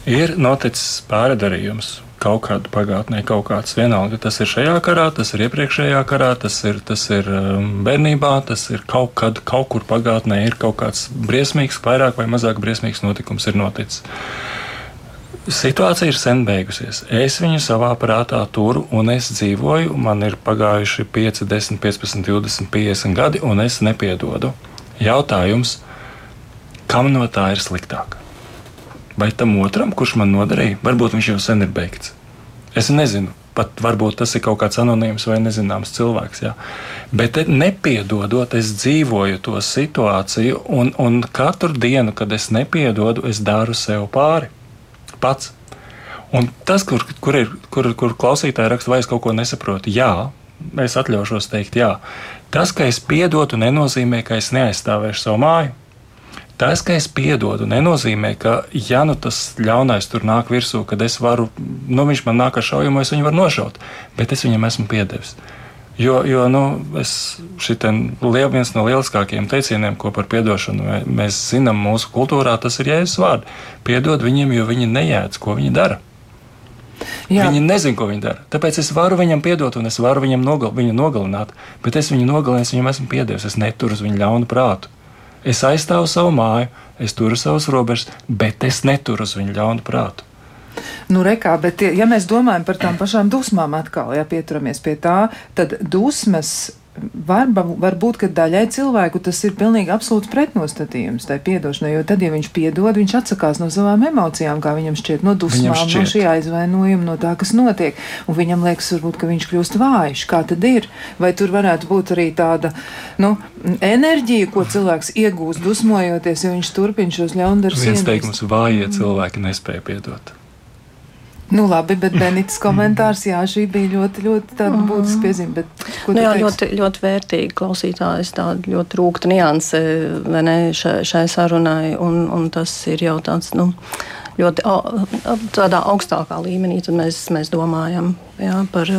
Ir noticis pārdarījums kaut kādu pagātnē, kaut kāds vienalga. Tas ir šajā karā, tas ir iepriekšējā karā, tas ir, tas ir um, bērnībā, tas ir kaut kad, kaut kur pagātnē ir kaut kāds briesmīgs, vairāk vai mazāk briesmīgs notikums ir noticis. Situācija ir sen beigusies. Es viņu savā prātā turu, un es dzīvoju. Man ir pagājuši 5, 10, 15, 20, 50 gadi, un es nepiedodu. Jautājums, kam no tā ir sliktāk? Vai tam otram, kurš man nodarīja, varbūt viņš jau sen ir beigts? Es nezinu, pat varbūt tas ir kaut kāds anonīms vai nezināms cilvēks. Jā. Bet nepiedodot, es dzīvoju to situāciju, un, un katru dienu, kad es nepiedodu, es daru sev pāri pats. Un tas, kur, kur, ir, kur, kur klausītāji raksta, vai es kaut ko nesaprotu, jā, es atļaušos teikt, jā. Tas, ka es piedodu, nenozīmē, ka es neaizstāvēšu savu māju. Tas, ka es piedodu, nenozīmē, ka, ja nu tas ļaunais tur nāk virsū, kad es varu, nu viņš man nāk ar šaujumu, es viņu varu nošaut, bet es viņam esmu piedevis. Jo, jo nu, šis ir viens no lieliskākajiem teicieniem, ko par atdošanu mēs zinām mūsu kultūrā. Tas ir jēzus vārds. Piedod viņiem, jo viņi nejēdz, ko viņi dara. Jā. Viņi nezina, ko viņi dara. Tāpēc es varu viņam piedot, un es varu viņam nogal, viņu nogalināt. Bet es viņu nogalinu, es viņam esmu piedevis. Es neturu uz viņu ļaunu prātu. Es aizstāvu savu māju, es turu savus robežas, bet es neturu uz viņu ļaunu prātu. Nu, rekā, bet, ja mēs domājam par tām pašām dusmām, atkal, ja pieturamies pie tā, tad dusmas Var, var būt, ka daļai cilvēku tas ir pilnīgi absolūts pretnostatījums tai piedošanai, jo tad, ja viņš piedod, viņš atsakās no savām emocijām, kā viņam šķiet, no dusmām, no šī aizvainojuma, no tā, kas notiek, un viņam liekas, varbūt, ka viņš kļūst vājš. Kā tad ir? Vai tur varētu būt arī tāda, nu, enerģija, ko cilvēks iegūst dusmojoties, ja viņš turpina šos ļaundarus? Viens teikums - vājie cilvēki nespēja piedot. Nu, labi, bet Benītas komentārs, jā, šī bija ļoti, ļoti tāda būtiska piezīme. Bet, nu, jā, ļoti, ļoti vērtīgi klausītājs, tāda ļoti rūkta nianse ne, šai, šai sarunai, un, un tas ir jau tāds, nu, ļoti tādā augstākā līmenī, tad mēs, mēs domājam jā, par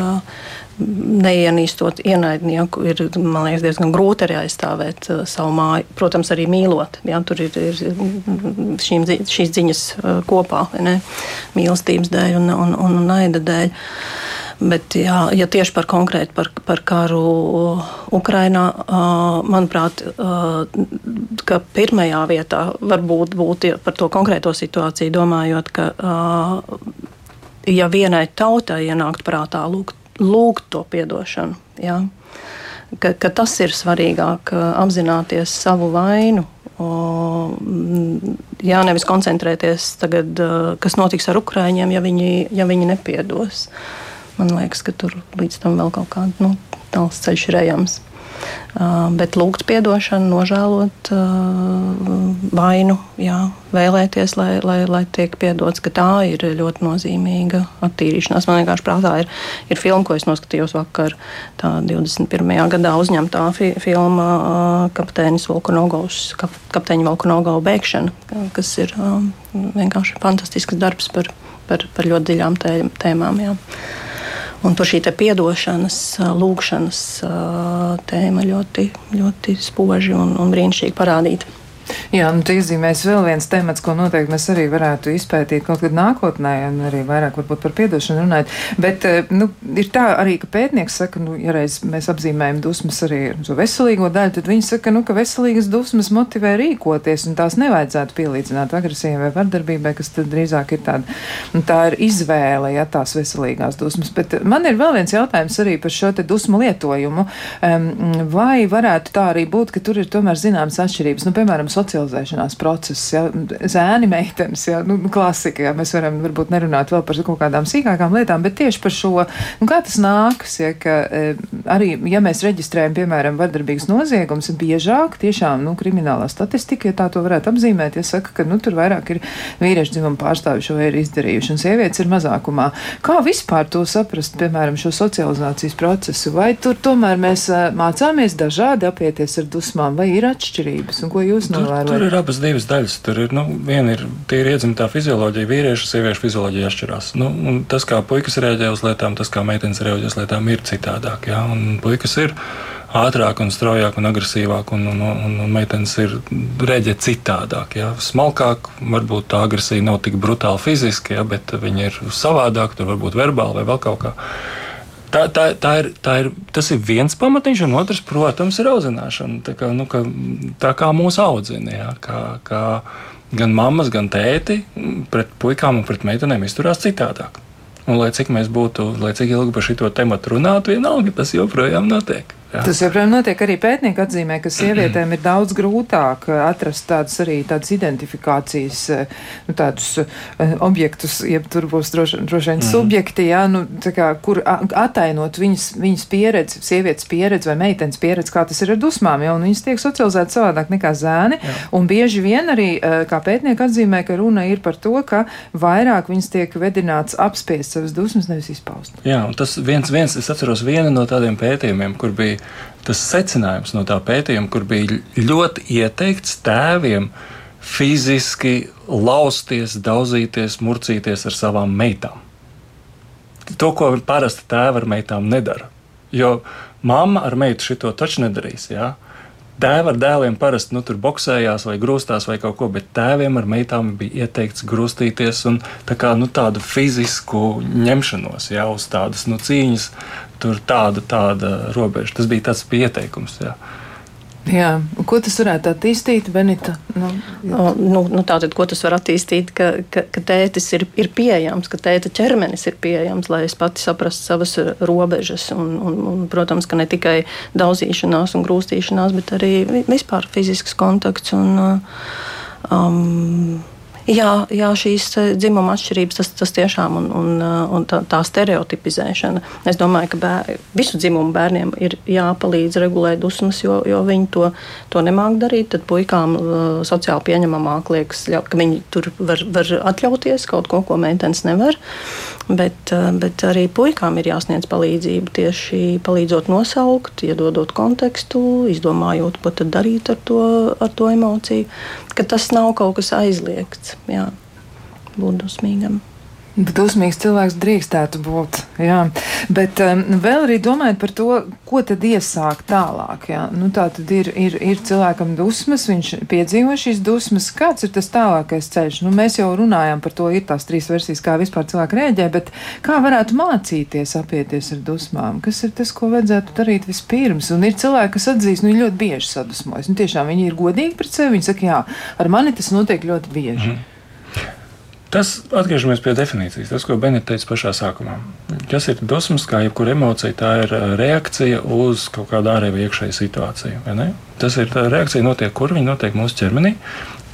neienīstot ienaidnieku, ir liekas, diezgan grūti arī aizstāvēt uh, savu māju. Protams, arī mīlot. Jā, tur ir, ir šīm, šīs ziņas uh, kopā, ne, mīlestības dēļ un, un, un naida dēļ. Bet, jā, ja tieši par konkrēti par, par karu Ukrainā, uh, manuprāt, uh, ka pirmajā vietā varbūt būtu par to konkrēto situāciju domājot, ka uh, ja vienai tautai ienākt prātā lūgt lūgt to atdošanu. Ja? Ka, ka tas ir svarīgāk, apzināties savu vainu. O, jā, nevis koncentrēties tagad, kas notiks ar ukrāņiem, ja viņi, ja viņi nepiedos. Man liekas, ka tur līdz tam vēl kaut kāds nu, tāls ceļš ir ejams. Uh, bet lūgt atdošanu, nožēlot uh, vainu, jā, vēlēties, lai, lai, lai tiek piedots, ka tā ir ļoti nozīmīga attīrīšanās. Man vienkārši prātā ir, ir filma, ko es noskatījos vakar, tā 21. gadā uzņemtā fi, filma uh, Kapteinis Volkonogovs, kap, Kapteiņa Volkonogovs bēgšana, kas ir um, vienkārši fantastisks darbs par, par, par ļoti dziļām tēmām. Jā. Un tur šī atdošanas, lūgšanas tēma ļoti, ļoti spoži un, un brīnišķīgi parādīta. Jā, nu, tā iezīmēs vēl viens temats, ko noteikti mēs arī varētu izpētīt kaut kad nākotnē, un arī vairāk varbūt par piedošanu runāt. Bet, eh, nu, ir tā arī, ka pētnieks saka, nu, ja reiz mēs apzīmējam dusmas arī šo veselīgo daļu, tad viņi saka, nu, ka veselīgas dusmas motivē rīkoties, un tās nevajadzētu pielīdzināt agresijai vai vardarbībai, kas tad drīzāk ir tāda, nu, tā ir izvēle, ja tās veselīgās dusmas. Bet man ir vēl viens jautājums arī par šo te dusmu lietojumu. Um, vai varētu tā arī būt, ka tur ir tomēr zināmas atšķirības, nu, piemēram, socializēšanās process, ja, zēni, meitenes, ja, nu, klasika, ja, mēs varam varbūt nerunāt vēl par kaut kādām sīkākām lietām, bet tieši par šo, nu, kā tas nākas, ja, ka e, arī, ja mēs reģistrējam, piemēram, vardarbīgas noziegums, biežāk tiešām, nu, kriminālā statistika, ja tā to varētu apzīmēt, ja saka, ka, nu, tur vairāk ir vīriešu dzimumu pārstāvi šo ir izdarījuši, un sievietes ir mazākumā. Kā vispār to saprast, piemēram, šo socializācijas procesu, vai tur tomēr mēs e, mācāmies dažādi apieties ar dusmām, vai ir atšķirības, un ko jūs no novērojat? Tur, tur ir abas divas daļas. Tur ir nu, viena ir tīri iedzimtā fizioloģija, vīriešu, sieviešu fizioloģija atšķirās. Nu, tas, kā puikas reaģē uz lietām, tas, kā meitenes reaģē uz lietām, ir citādāk. Ja? Un puikas ir ātrāk, un straujāk un agresīvāk, un, un, un, un meitenes ir reaģē citādāk. Ja? Smalkāk, varbūt tā agresija nav tik brutāla fiziski, ja? bet viņa ir savādāk, tur varbūt verbāli vai vēl kaut kā. Tā, tā, tā ir, tā ir, tas ir viens pamatiņš, un otrs, protams, ir audzināšana. Tā kā, nu, ka, tā kā mūsu audzina, jā, kā, kā gan mammas, gan tēti pret puikām un pret meitenēm izturās citādāk. Un, lai cik mēs būtu, lai cik ilgi par šo tēmu runātu, vienalga tas joprojām notiek. Jā. Tas joprojām notiek arī pētnieki atzīmē, ka sievietēm ir daudz grūtāk eh, atrast tādas arī tādas identifikācijas, eh, nu, tādus uh, objektus, jeb tur būs droši, droši vien mm. subjekti, jā, nu, kā, kur atainot viņas, viņas pieredzi, sievietes pieredzi vai meitenes pieredzi, kā tas ir ar dusmām, jā, un viņas tiek socializētas savādāk nekā zēni, jā. un bieži vien arī, kā pētnieki atzīmē, ka runa ir par to, ka vairāk viņas tiek vedināts apspiest savas dusmas, nevis izpaust. Jā, un tas viens, viens, es atceros vienu no tādiem pētījumiem, kur bija tas secinājums no tā pētījuma, kur bija ļoti ieteikts tēviem fiziski lausties, daudzīties, murcīties ar savām meitām. To, ko parasti tēvi ar meitām nedara. Jo mamma ar meitu šito taču nedarīs. Ja? Tēvi ar dēliem parasti nu, tur boxējās vai grūstās vai kaut ko, bet tēviem ar meitām bija ieteikts grūstīties un tā kā, nu, tādu fizisku ņemšanos, jau uz tādas nu, cīņas tur tāda, tāda robeža. Tas bija tas pieteikums. Jā. Jā, ko tas varētu attīstīt, Benita? Nu, o, nu, nu tātad, ko tas var attīstīt, ka, ka, ka tētis ir, ir pieejams, ka tēta ķermenis ir pieejams, lai es pati saprastu savas robežas. Un, un, un, protams, ka ne tikai daudzīšanās un grūstīšanās, bet arī vispār fizisks kontakts. Un, um, Jā, jā šīs eh, dzimuma atšķirības, tas, tas tiešām un, un, eh, un tā, tā stereotipizēšana. Es domāju, ka bēr, visu dzimumu bērniem ir jāpalīdz regulēt dusmas, jo, jo viņi to, to nemāk darīt. Tad puikām uh, sociāli pieņemamāk liekas, ka viņi tur var, var atļauties kaut ko, ko meitenes nevar. Bet, bet arī puikām ir jāsniedz palīdzība tieši palīdzot nosaukt, iedodot kontekstu, izdomājot, ko tad darīt ar to, ar to emociju ka tas nav kaut kas aizliegts. Jā, būt dusmīgam. Dusmīgs cilvēks drīkstētu būt. Jā. Bet um, vēl arī domājot par to, ko tad iesākt tālāk. Jā. Nu, tā tad ir, ir, ir cilvēkam dusmas, viņš piedzīvo šīs dusmas. Kāds ir tas tālākais ceļš? Nu, mēs jau runājām par to, ir tās trīs versijas, kā vispār cilvēki rēģē, bet kā varētu mācīties apieties ar dusmām? Kas ir tas, ko vajadzētu darīt vispirms? Un ir cilvēki, kas atzīst, nu, ļoti bieži sadusmojas. Nu, tiešām viņi ir godīgi pret sevi. Viņi saka, jā, ar mani tas notiek ļoti bieži. Mm. Tas atgriežamies pie definīcijas, tas, ko Benita teica pašā sākumā. Kas ir dusmas, kā jebkura emocija, tā ir reakcija uz kaut kādu ārēju vai iekšēju situāciju. Tas ir reakcija, notiek, kur viņa notiek mūsu ķermenī.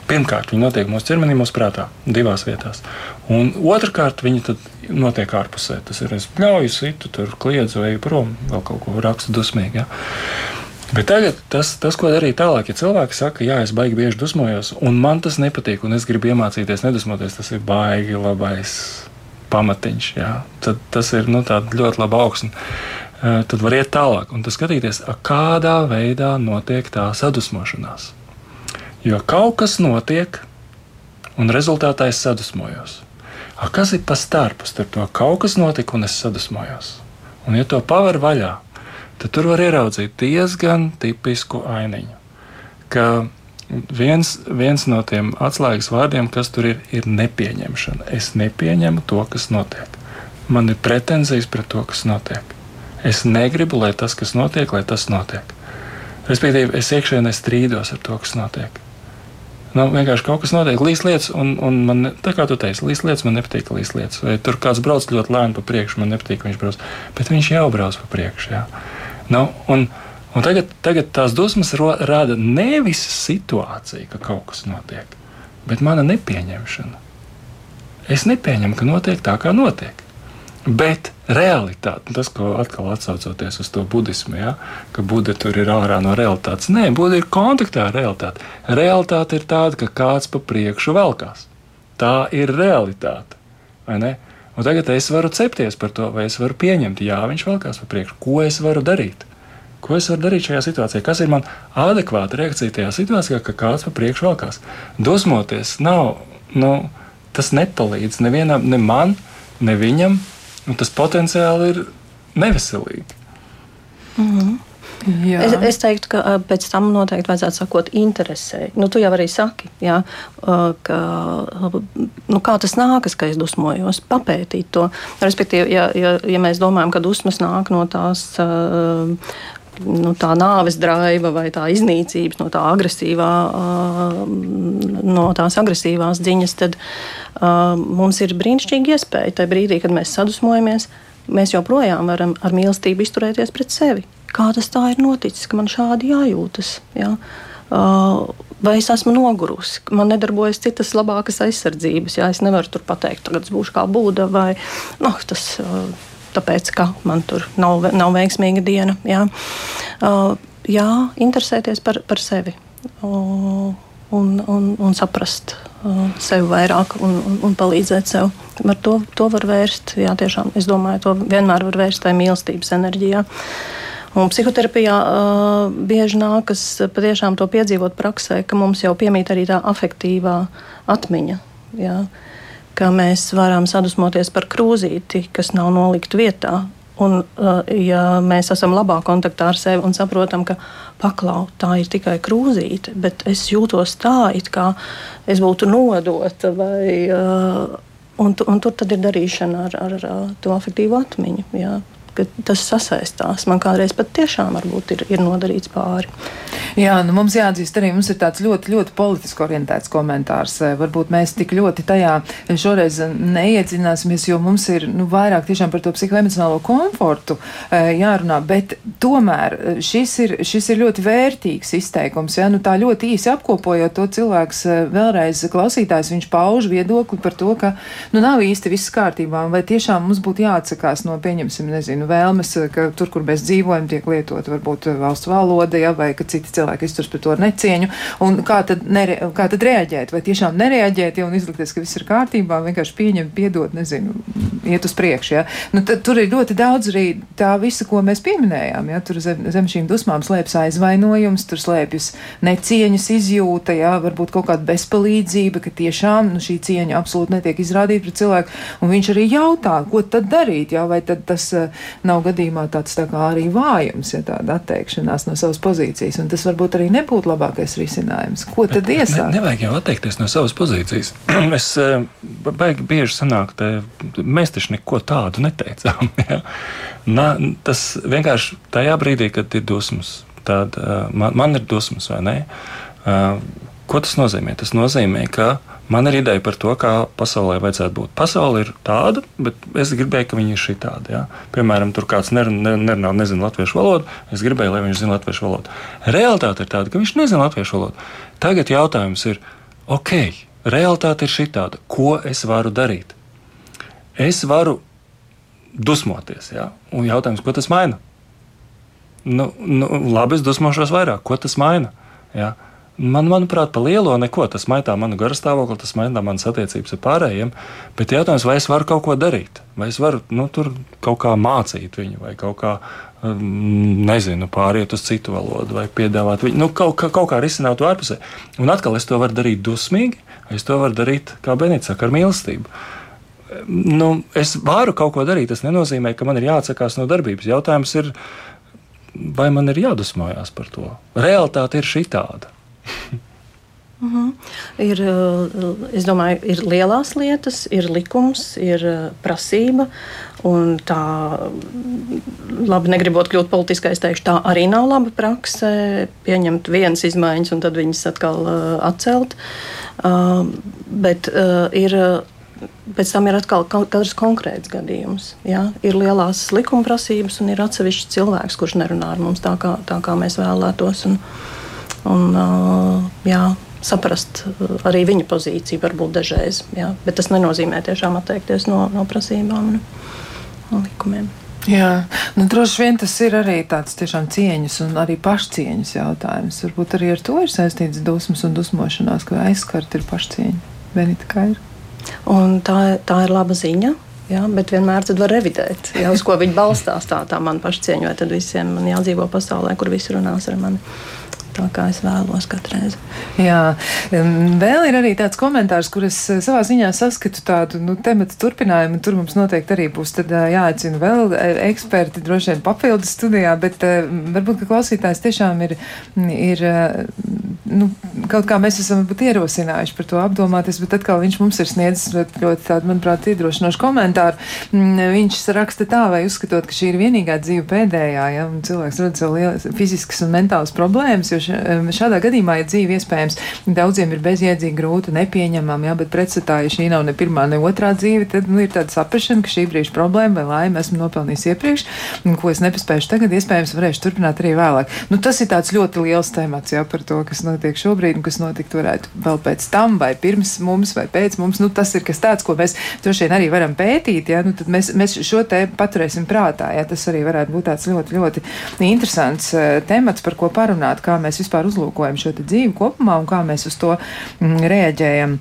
Pirmkārt, viņa notiek mūsu ķermenī, mūsu prātā, divās vietās. Un otrkārt, viņa notiek ārpusē. Tas ir es pļauju, situ, tur kliedzu, eju prom, vēl kaut ko rakstu dusmīgi. Ja? Bet tagad tas, tas, ko darīt tālāk, ja cilvēki saka, jā, es baigi bieži dusmojos, un man tas nepatīk, un es gribu iemācīties nedusmoties, tas ir baigi labais pamatiņš. Jā. Tad tas ir nu, ļoti labi augsne. Tad var iet tālāk un skatīties, kādā veidā notiek tā sadusmošanās. Jo kaut kas notiek, un rezultātā es sadusmojos. A, kas ir pa starpu starp to, kaut kas notika, un es sadusmojos? Un, ja to paver vaļā, tad tur var ieraudzīt diezgan tipisku ainiņu. Ka viens, viens no tiem atslēgas vārdiem, kas tur ir, ir nepieņemšana. Es nepieņemu to, kas notiek. Man ir pretenzijas pret to, kas notiek. Es negribu, lai tas, kas notiek, lai tas notiek. Respektīvi, es iekšēnē strīdos ar to, kas notiek. Nu, vienkārši kaut kas notiek, līdz lietas, un, un man, tā kā tu teici, līdz lietas man nepatīk, līdz lietas. Vai tur kāds brauc ļoti lēni pa priekšu, man nepatīk, viņš brauc. Bet viņš jau brauc pa priekšu. Jā. Nu, un, un tagad, tagad tās dusmas rada nevis situācija, ka kaut kas notiek, bet mana nepieņemšana. Es nepieņemu, ka notiek tā, kā notiek. Bet realitāte, tas, ko atkal atsaucoties uz to budismu, ja, ka Buda tur ir ārā no realitātes. Nē, Buda ir kontaktā ar realitāti. Realitāte ir tāda, ka kāds pa priekšu velkās. Tā ir realitāte. Un tagad es varu cepties par to, vai es varu pieņemt, jā, viņš velkās pa priekšu. Ko es varu darīt? Ko es varu darīt šajā situācijā? Kas ir man adekvāta reakcija tajā situācijā, ka kāds pa priekšu velkās? Dosmoties nav, nu, tas nepalīdz nevienam, ne man, ne viņam. Tas potenciāli ir neveselīgi. Mm -hmm. Jā. Es, es teiktu, ka pēc tam noteikti vajadzētu sakot interesē. Nu, tu jau arī saki, jā, ka, nu, kā tas nākas, ka es dusmojos, papētīt to. Respektīvi, ja, ja, ja mēs domājam, ka dusmas nāk no tās nu, tā nāves draiva vai tā iznīcības, no, tā agresīvā, no tās agresīvās ziņas, tad mums ir brīnišķīga iespēja tajā brīdī, kad mēs sadusmojamies. Mēs joprojām varam ar mīlestību izturēties pret sevi. Kā tas tā ir noticis, ka man šādi jājūtas? Ja? vai es esmu nogurusi, man nedarbojas citas labākas aizsardzības. Jā, es nevaru tur pateikt, tagad es būšu kā būda vai no, nu, tas tāpēc, ka man tur nav, nav veiksmīga diena. Jā, uh, jā interesēties par, par sevi uh, un, un, un saprast uh, sevi vairāk un, un, un palīdzēt sev. Ar to, to var vērst, jā, tiešām, es domāju, to vienmēr var vērst tajā mīlestības enerģijā. Un psihoterapijā uh, bieži nākas patiešām to piedzīvot praksē, ka mums jau piemīt arī tā afektīvā atmiņa. Jā. Ka mēs varam sadusmoties par krūzīti, kas nav nolikta vietā. Un, ja mēs esam labā kontaktā ar sevi un saprotam, ka paklau, tā ir tikai krūzīte, bet es jūtos tā, it kā es būtu nodota, vai, un, un tur ir darīšana ar, ar, ar to afektīvu atmiņu. Jā tas sasaistās. Man kādreiz pat tiešām ir, ir nodarīts pāri. Jā, nu mums jāatzīst arī, mums ir tāds ļoti, ļoti politiski orientēts komentārs. Eh, varbūt mēs tik ļoti tajā šoreiz neiedzināsimies, jo mums ir nu, vairāk tiešām par to psihoemocionālo komfortu eh, jārunā, bet tomēr eh, šis ir, šis ir ļoti vērtīgs izteikums. Ja? Nu, tā ļoti īsi apkopojot to cilvēks vēlreiz klausītājs, viņš pauž viedokli par to, ka nu, nav īsti viss kārtībā, vai tiešām mums būtu jāatsakās no, pieņemsim, nezinu, vēlmes, ka tur, kur mēs dzīvojam, tiek lietot varbūt valsts valoda, ja, vai ka citi cilvēki izturas pret to necieņu. Un kā tad, nere, kā tad reaģēt? Vai tiešām nereaģēt ja, un izlikties, ka viss ir kārtībā, vienkārši pieņemt, piedot, nezinu, iet uz priekšu. Ja? Nu, tad, tur ir ļoti daudz arī tā visa, ko mēs pieminējām. Ja? Tur zem, zem šīm dusmām slēpjas aizvainojums, tur slēpjas necieņas izjūta, ja? varbūt kaut kāda bezpalīdzība, ka tiešām nu, šī cieņa absolūti netiek izrādīta pret cilvēku. Un viņš arī jautā, ko tad darīt, ja? vai tad tas nav gadījumā tāds tā kā arī vājums, ja tāda atteikšanās no savas pozīcijas. Un tas varbūt arī nebūtu labākais risinājums. Ko tad Bet, iesākt? Ne, nevajag jau atteikties no savas pozīcijas. *clears throat* es eh, baigi bieži sanāk, te, mēs taču neko tādu neteicām. *laughs* Ja? Na, tas vienkārši tajā brīdī, kad ir dusmas, tad uh, man, man ir dusmas vai nē. Uh, ko tas nozīmē? Tas nozīmē, ka Man ir ideja par to, kā pasaulē vajadzētu būt. Pasaule ir tāda, bet es gribēju, ka viņi ir šī tāda. Ja? Piemēram, tur kāds nerunā, nerunā nezina latviešu valodu, es gribēju, lai viņš zina latviešu valodu. Realtāte ir tāda, ka viņš nezina latviešu valodu. Tagad jautājums ir, ok, realitāte ir šī tāda, ko es varu darīt? Es varu dusmoties, ja? un jautājums, ko tas maina? Nu, nu, labi, es dusmošos vairāk, ko tas maina? Ja? Man, manuprāt, pa lielo neko tas maitā manu garastāvokli, tas maitā manas attiecības ar pārējiem. Bet jautājums, vai es varu kaut ko darīt? Vai es varu nu, tur kaut kā mācīt viņu, vai kaut kā, um, nezinu, pāriet uz citu valodu, vai piedāvāt viņu, nu, kaut, kā, kaut kā risināt to ārpusē. Un atkal es to varu darīt dusmīgi, es to varu darīt, kā Benīts saka, ar mīlestību. Nu, es varu kaut ko darīt, tas nenozīmē, ka man ir jāatsakās no darbības. Jautājums ir, vai man ir jādusmojās par to? Realtāte ir šī tāda. Uh *laughs* -huh. Ir, eh, es domāju, ir lielās lietas, ir likums, ir eh, prasība. Tā, labi, negribot kļūt politiskais, teikšu, tā arī nav laba prakse. Pieņemt vienas izmaiņas un tad viņas atkal uh, atcelt. Uh, bet uh, ir. Pēc tam ir atkal katrs konkrēts gadījums. Ja? Ir lielās likuma prasības, un ir atsevišķs cilvēks, kurš nerunā ar mums tā, kā, tā kā mēs vēlētos. Un, un jā, saprast arī viņa pozīciju, varbūt dažreiz. Jā. Bet tas nenozīmē tiešām atteikties no, no prasībām un no likumiem. Jā, nu, droši vien tas ir arī tāds tiešām cieņas un arī pašcieņas jautājums. Varbūt arī ar to ir saistīts dusmas un dusmošanās, ka aizskart ir pašcieņa. Benita, kā ir? Un tā, tā ir laba ziņa. Jā, bet vienmēr var revidēt, jā, uz ko viņi balstās. Tā, tā man pašcieņa, vai tad visiem man jādzīvo pasaulē, kur visi runās ar mani tā, kā es vēlos katru reizi. Jā, vēl ir arī tāds komentārs, kur es eh, savā ziņā saskatu tādu nu, tematu turpinājumu. Tur mums noteikti arī būs tad, eh, jāaicina vēl eh, eksperti, droši vien papildus studijā, bet varbūt, ka klausītājs tiešām ir, ir nu, kaut kā mēs esam ierosinājuši par to apdomāties, bet atkal viņš mums ir sniedzis ļoti, tādu, manuprāt, iedrošinošu komentāru. Viņš raksta tā, vai uzskatot, ka šī ir vienīgā dzīve pēdējā, ja cilvēks redz lielas fiziskas un mentālas problēmas, jo šādā gadījumā, ja dzīve iespējams daudziem ir bezjēdzīga, grūta, nepieņemama, ja, bet pretstatā, ja šī nav ne pirmā, ne otrā dzīve, tad nu, ir tāda saprašana, ka šī brīža problēma vai laime esmu nopelnījis iepriekš, un ko es nepaspējuši tagad, iespējams, varēšu turpināt arī vēlāk. Nu, tas ir tāds ļoti liels temats ja, par to, kas notiek šobrīd un kas notikt varētu vēl pēc tam vai pirms mums vai pēc mums. Nu, tas ir kas tāds, ko mēs droši vien arī varam pētīt. Ja, nu, mēs, mēs šo te paturēsim prātā. Ja, tas arī varētu būt tāds ļoti, ļoti interesants uh, temats, par ko parunāt, kā mēs vispār uzlūkojam šo dzīvi kopumā un kā mēs uz to mm, reaģējam.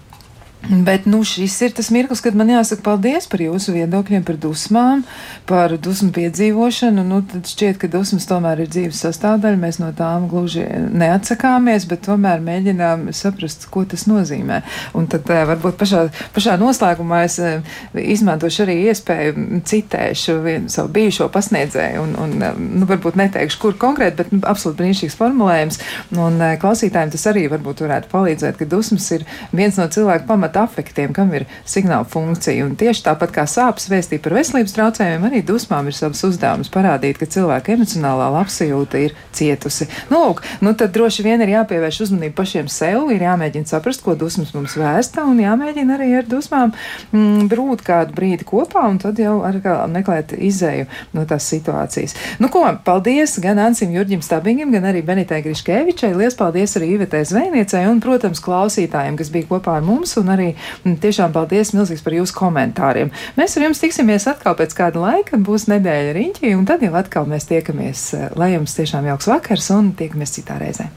Bet nu, šis ir tas mirklis, kad man jāsaka paldies par jūsu viedokļiem, par dusmām, par dusmu piedzīvošanu. Nu, tad šķiet, ka dusmas tomēr ir dzīves sastāvdaļa. Mēs no tām gluži neatsakāmies, bet tomēr mēģinām saprast, ko tas nozīmē. Un tad eh, varbūt pašā, pašā noslēgumā es eh, izmantošu arī iespēju citēšu vienu savu bijušo pasniedzēju, un, un eh, nu, varbūt neteikšu, kur konkrēti, bet nu, absolūti brīnišķīgs formulējums. Un klausītājiem tas arī varbūt varētu palīdzēt, ka dusmas ir viens no cilvēku pamatiem pamat afektiem, kam ir signāla funkcija. Un tieši tāpat kā sāpes vēstīt par veselības traucējumiem, arī dusmām ir savs uzdevums parādīt, ka cilvēka emocionālā labsajūta ir cietusi. Nu, lūk, nu tad droši vien ir jāpievērš uzmanība pašiem sev, ir jāmēģina saprast, ko dusmas mums vēsta, un jāmēģina arī ar dusmām mm, brūt kādu brīdi kopā, un tad jau ar kā meklēt izēju no tās situācijas. Nu, ko, paldies gan Ansim Jurģim Stabingam, gan arī Benitai Griškevičai. Liels paldies arī Ivetē Zvejniecei un, protams, klausītājiem, kas bija kopā ar mums, un arī mm, tiešām paldies milzīgs par jūsu komentāriem. Mēs ar jums tiksimies atkal pēc kāda laika, būs nedēļa riņķī, un tad jau atkal mēs tiekamies. Lai jums tiešām jauks vakars un tiekamies citā reizē.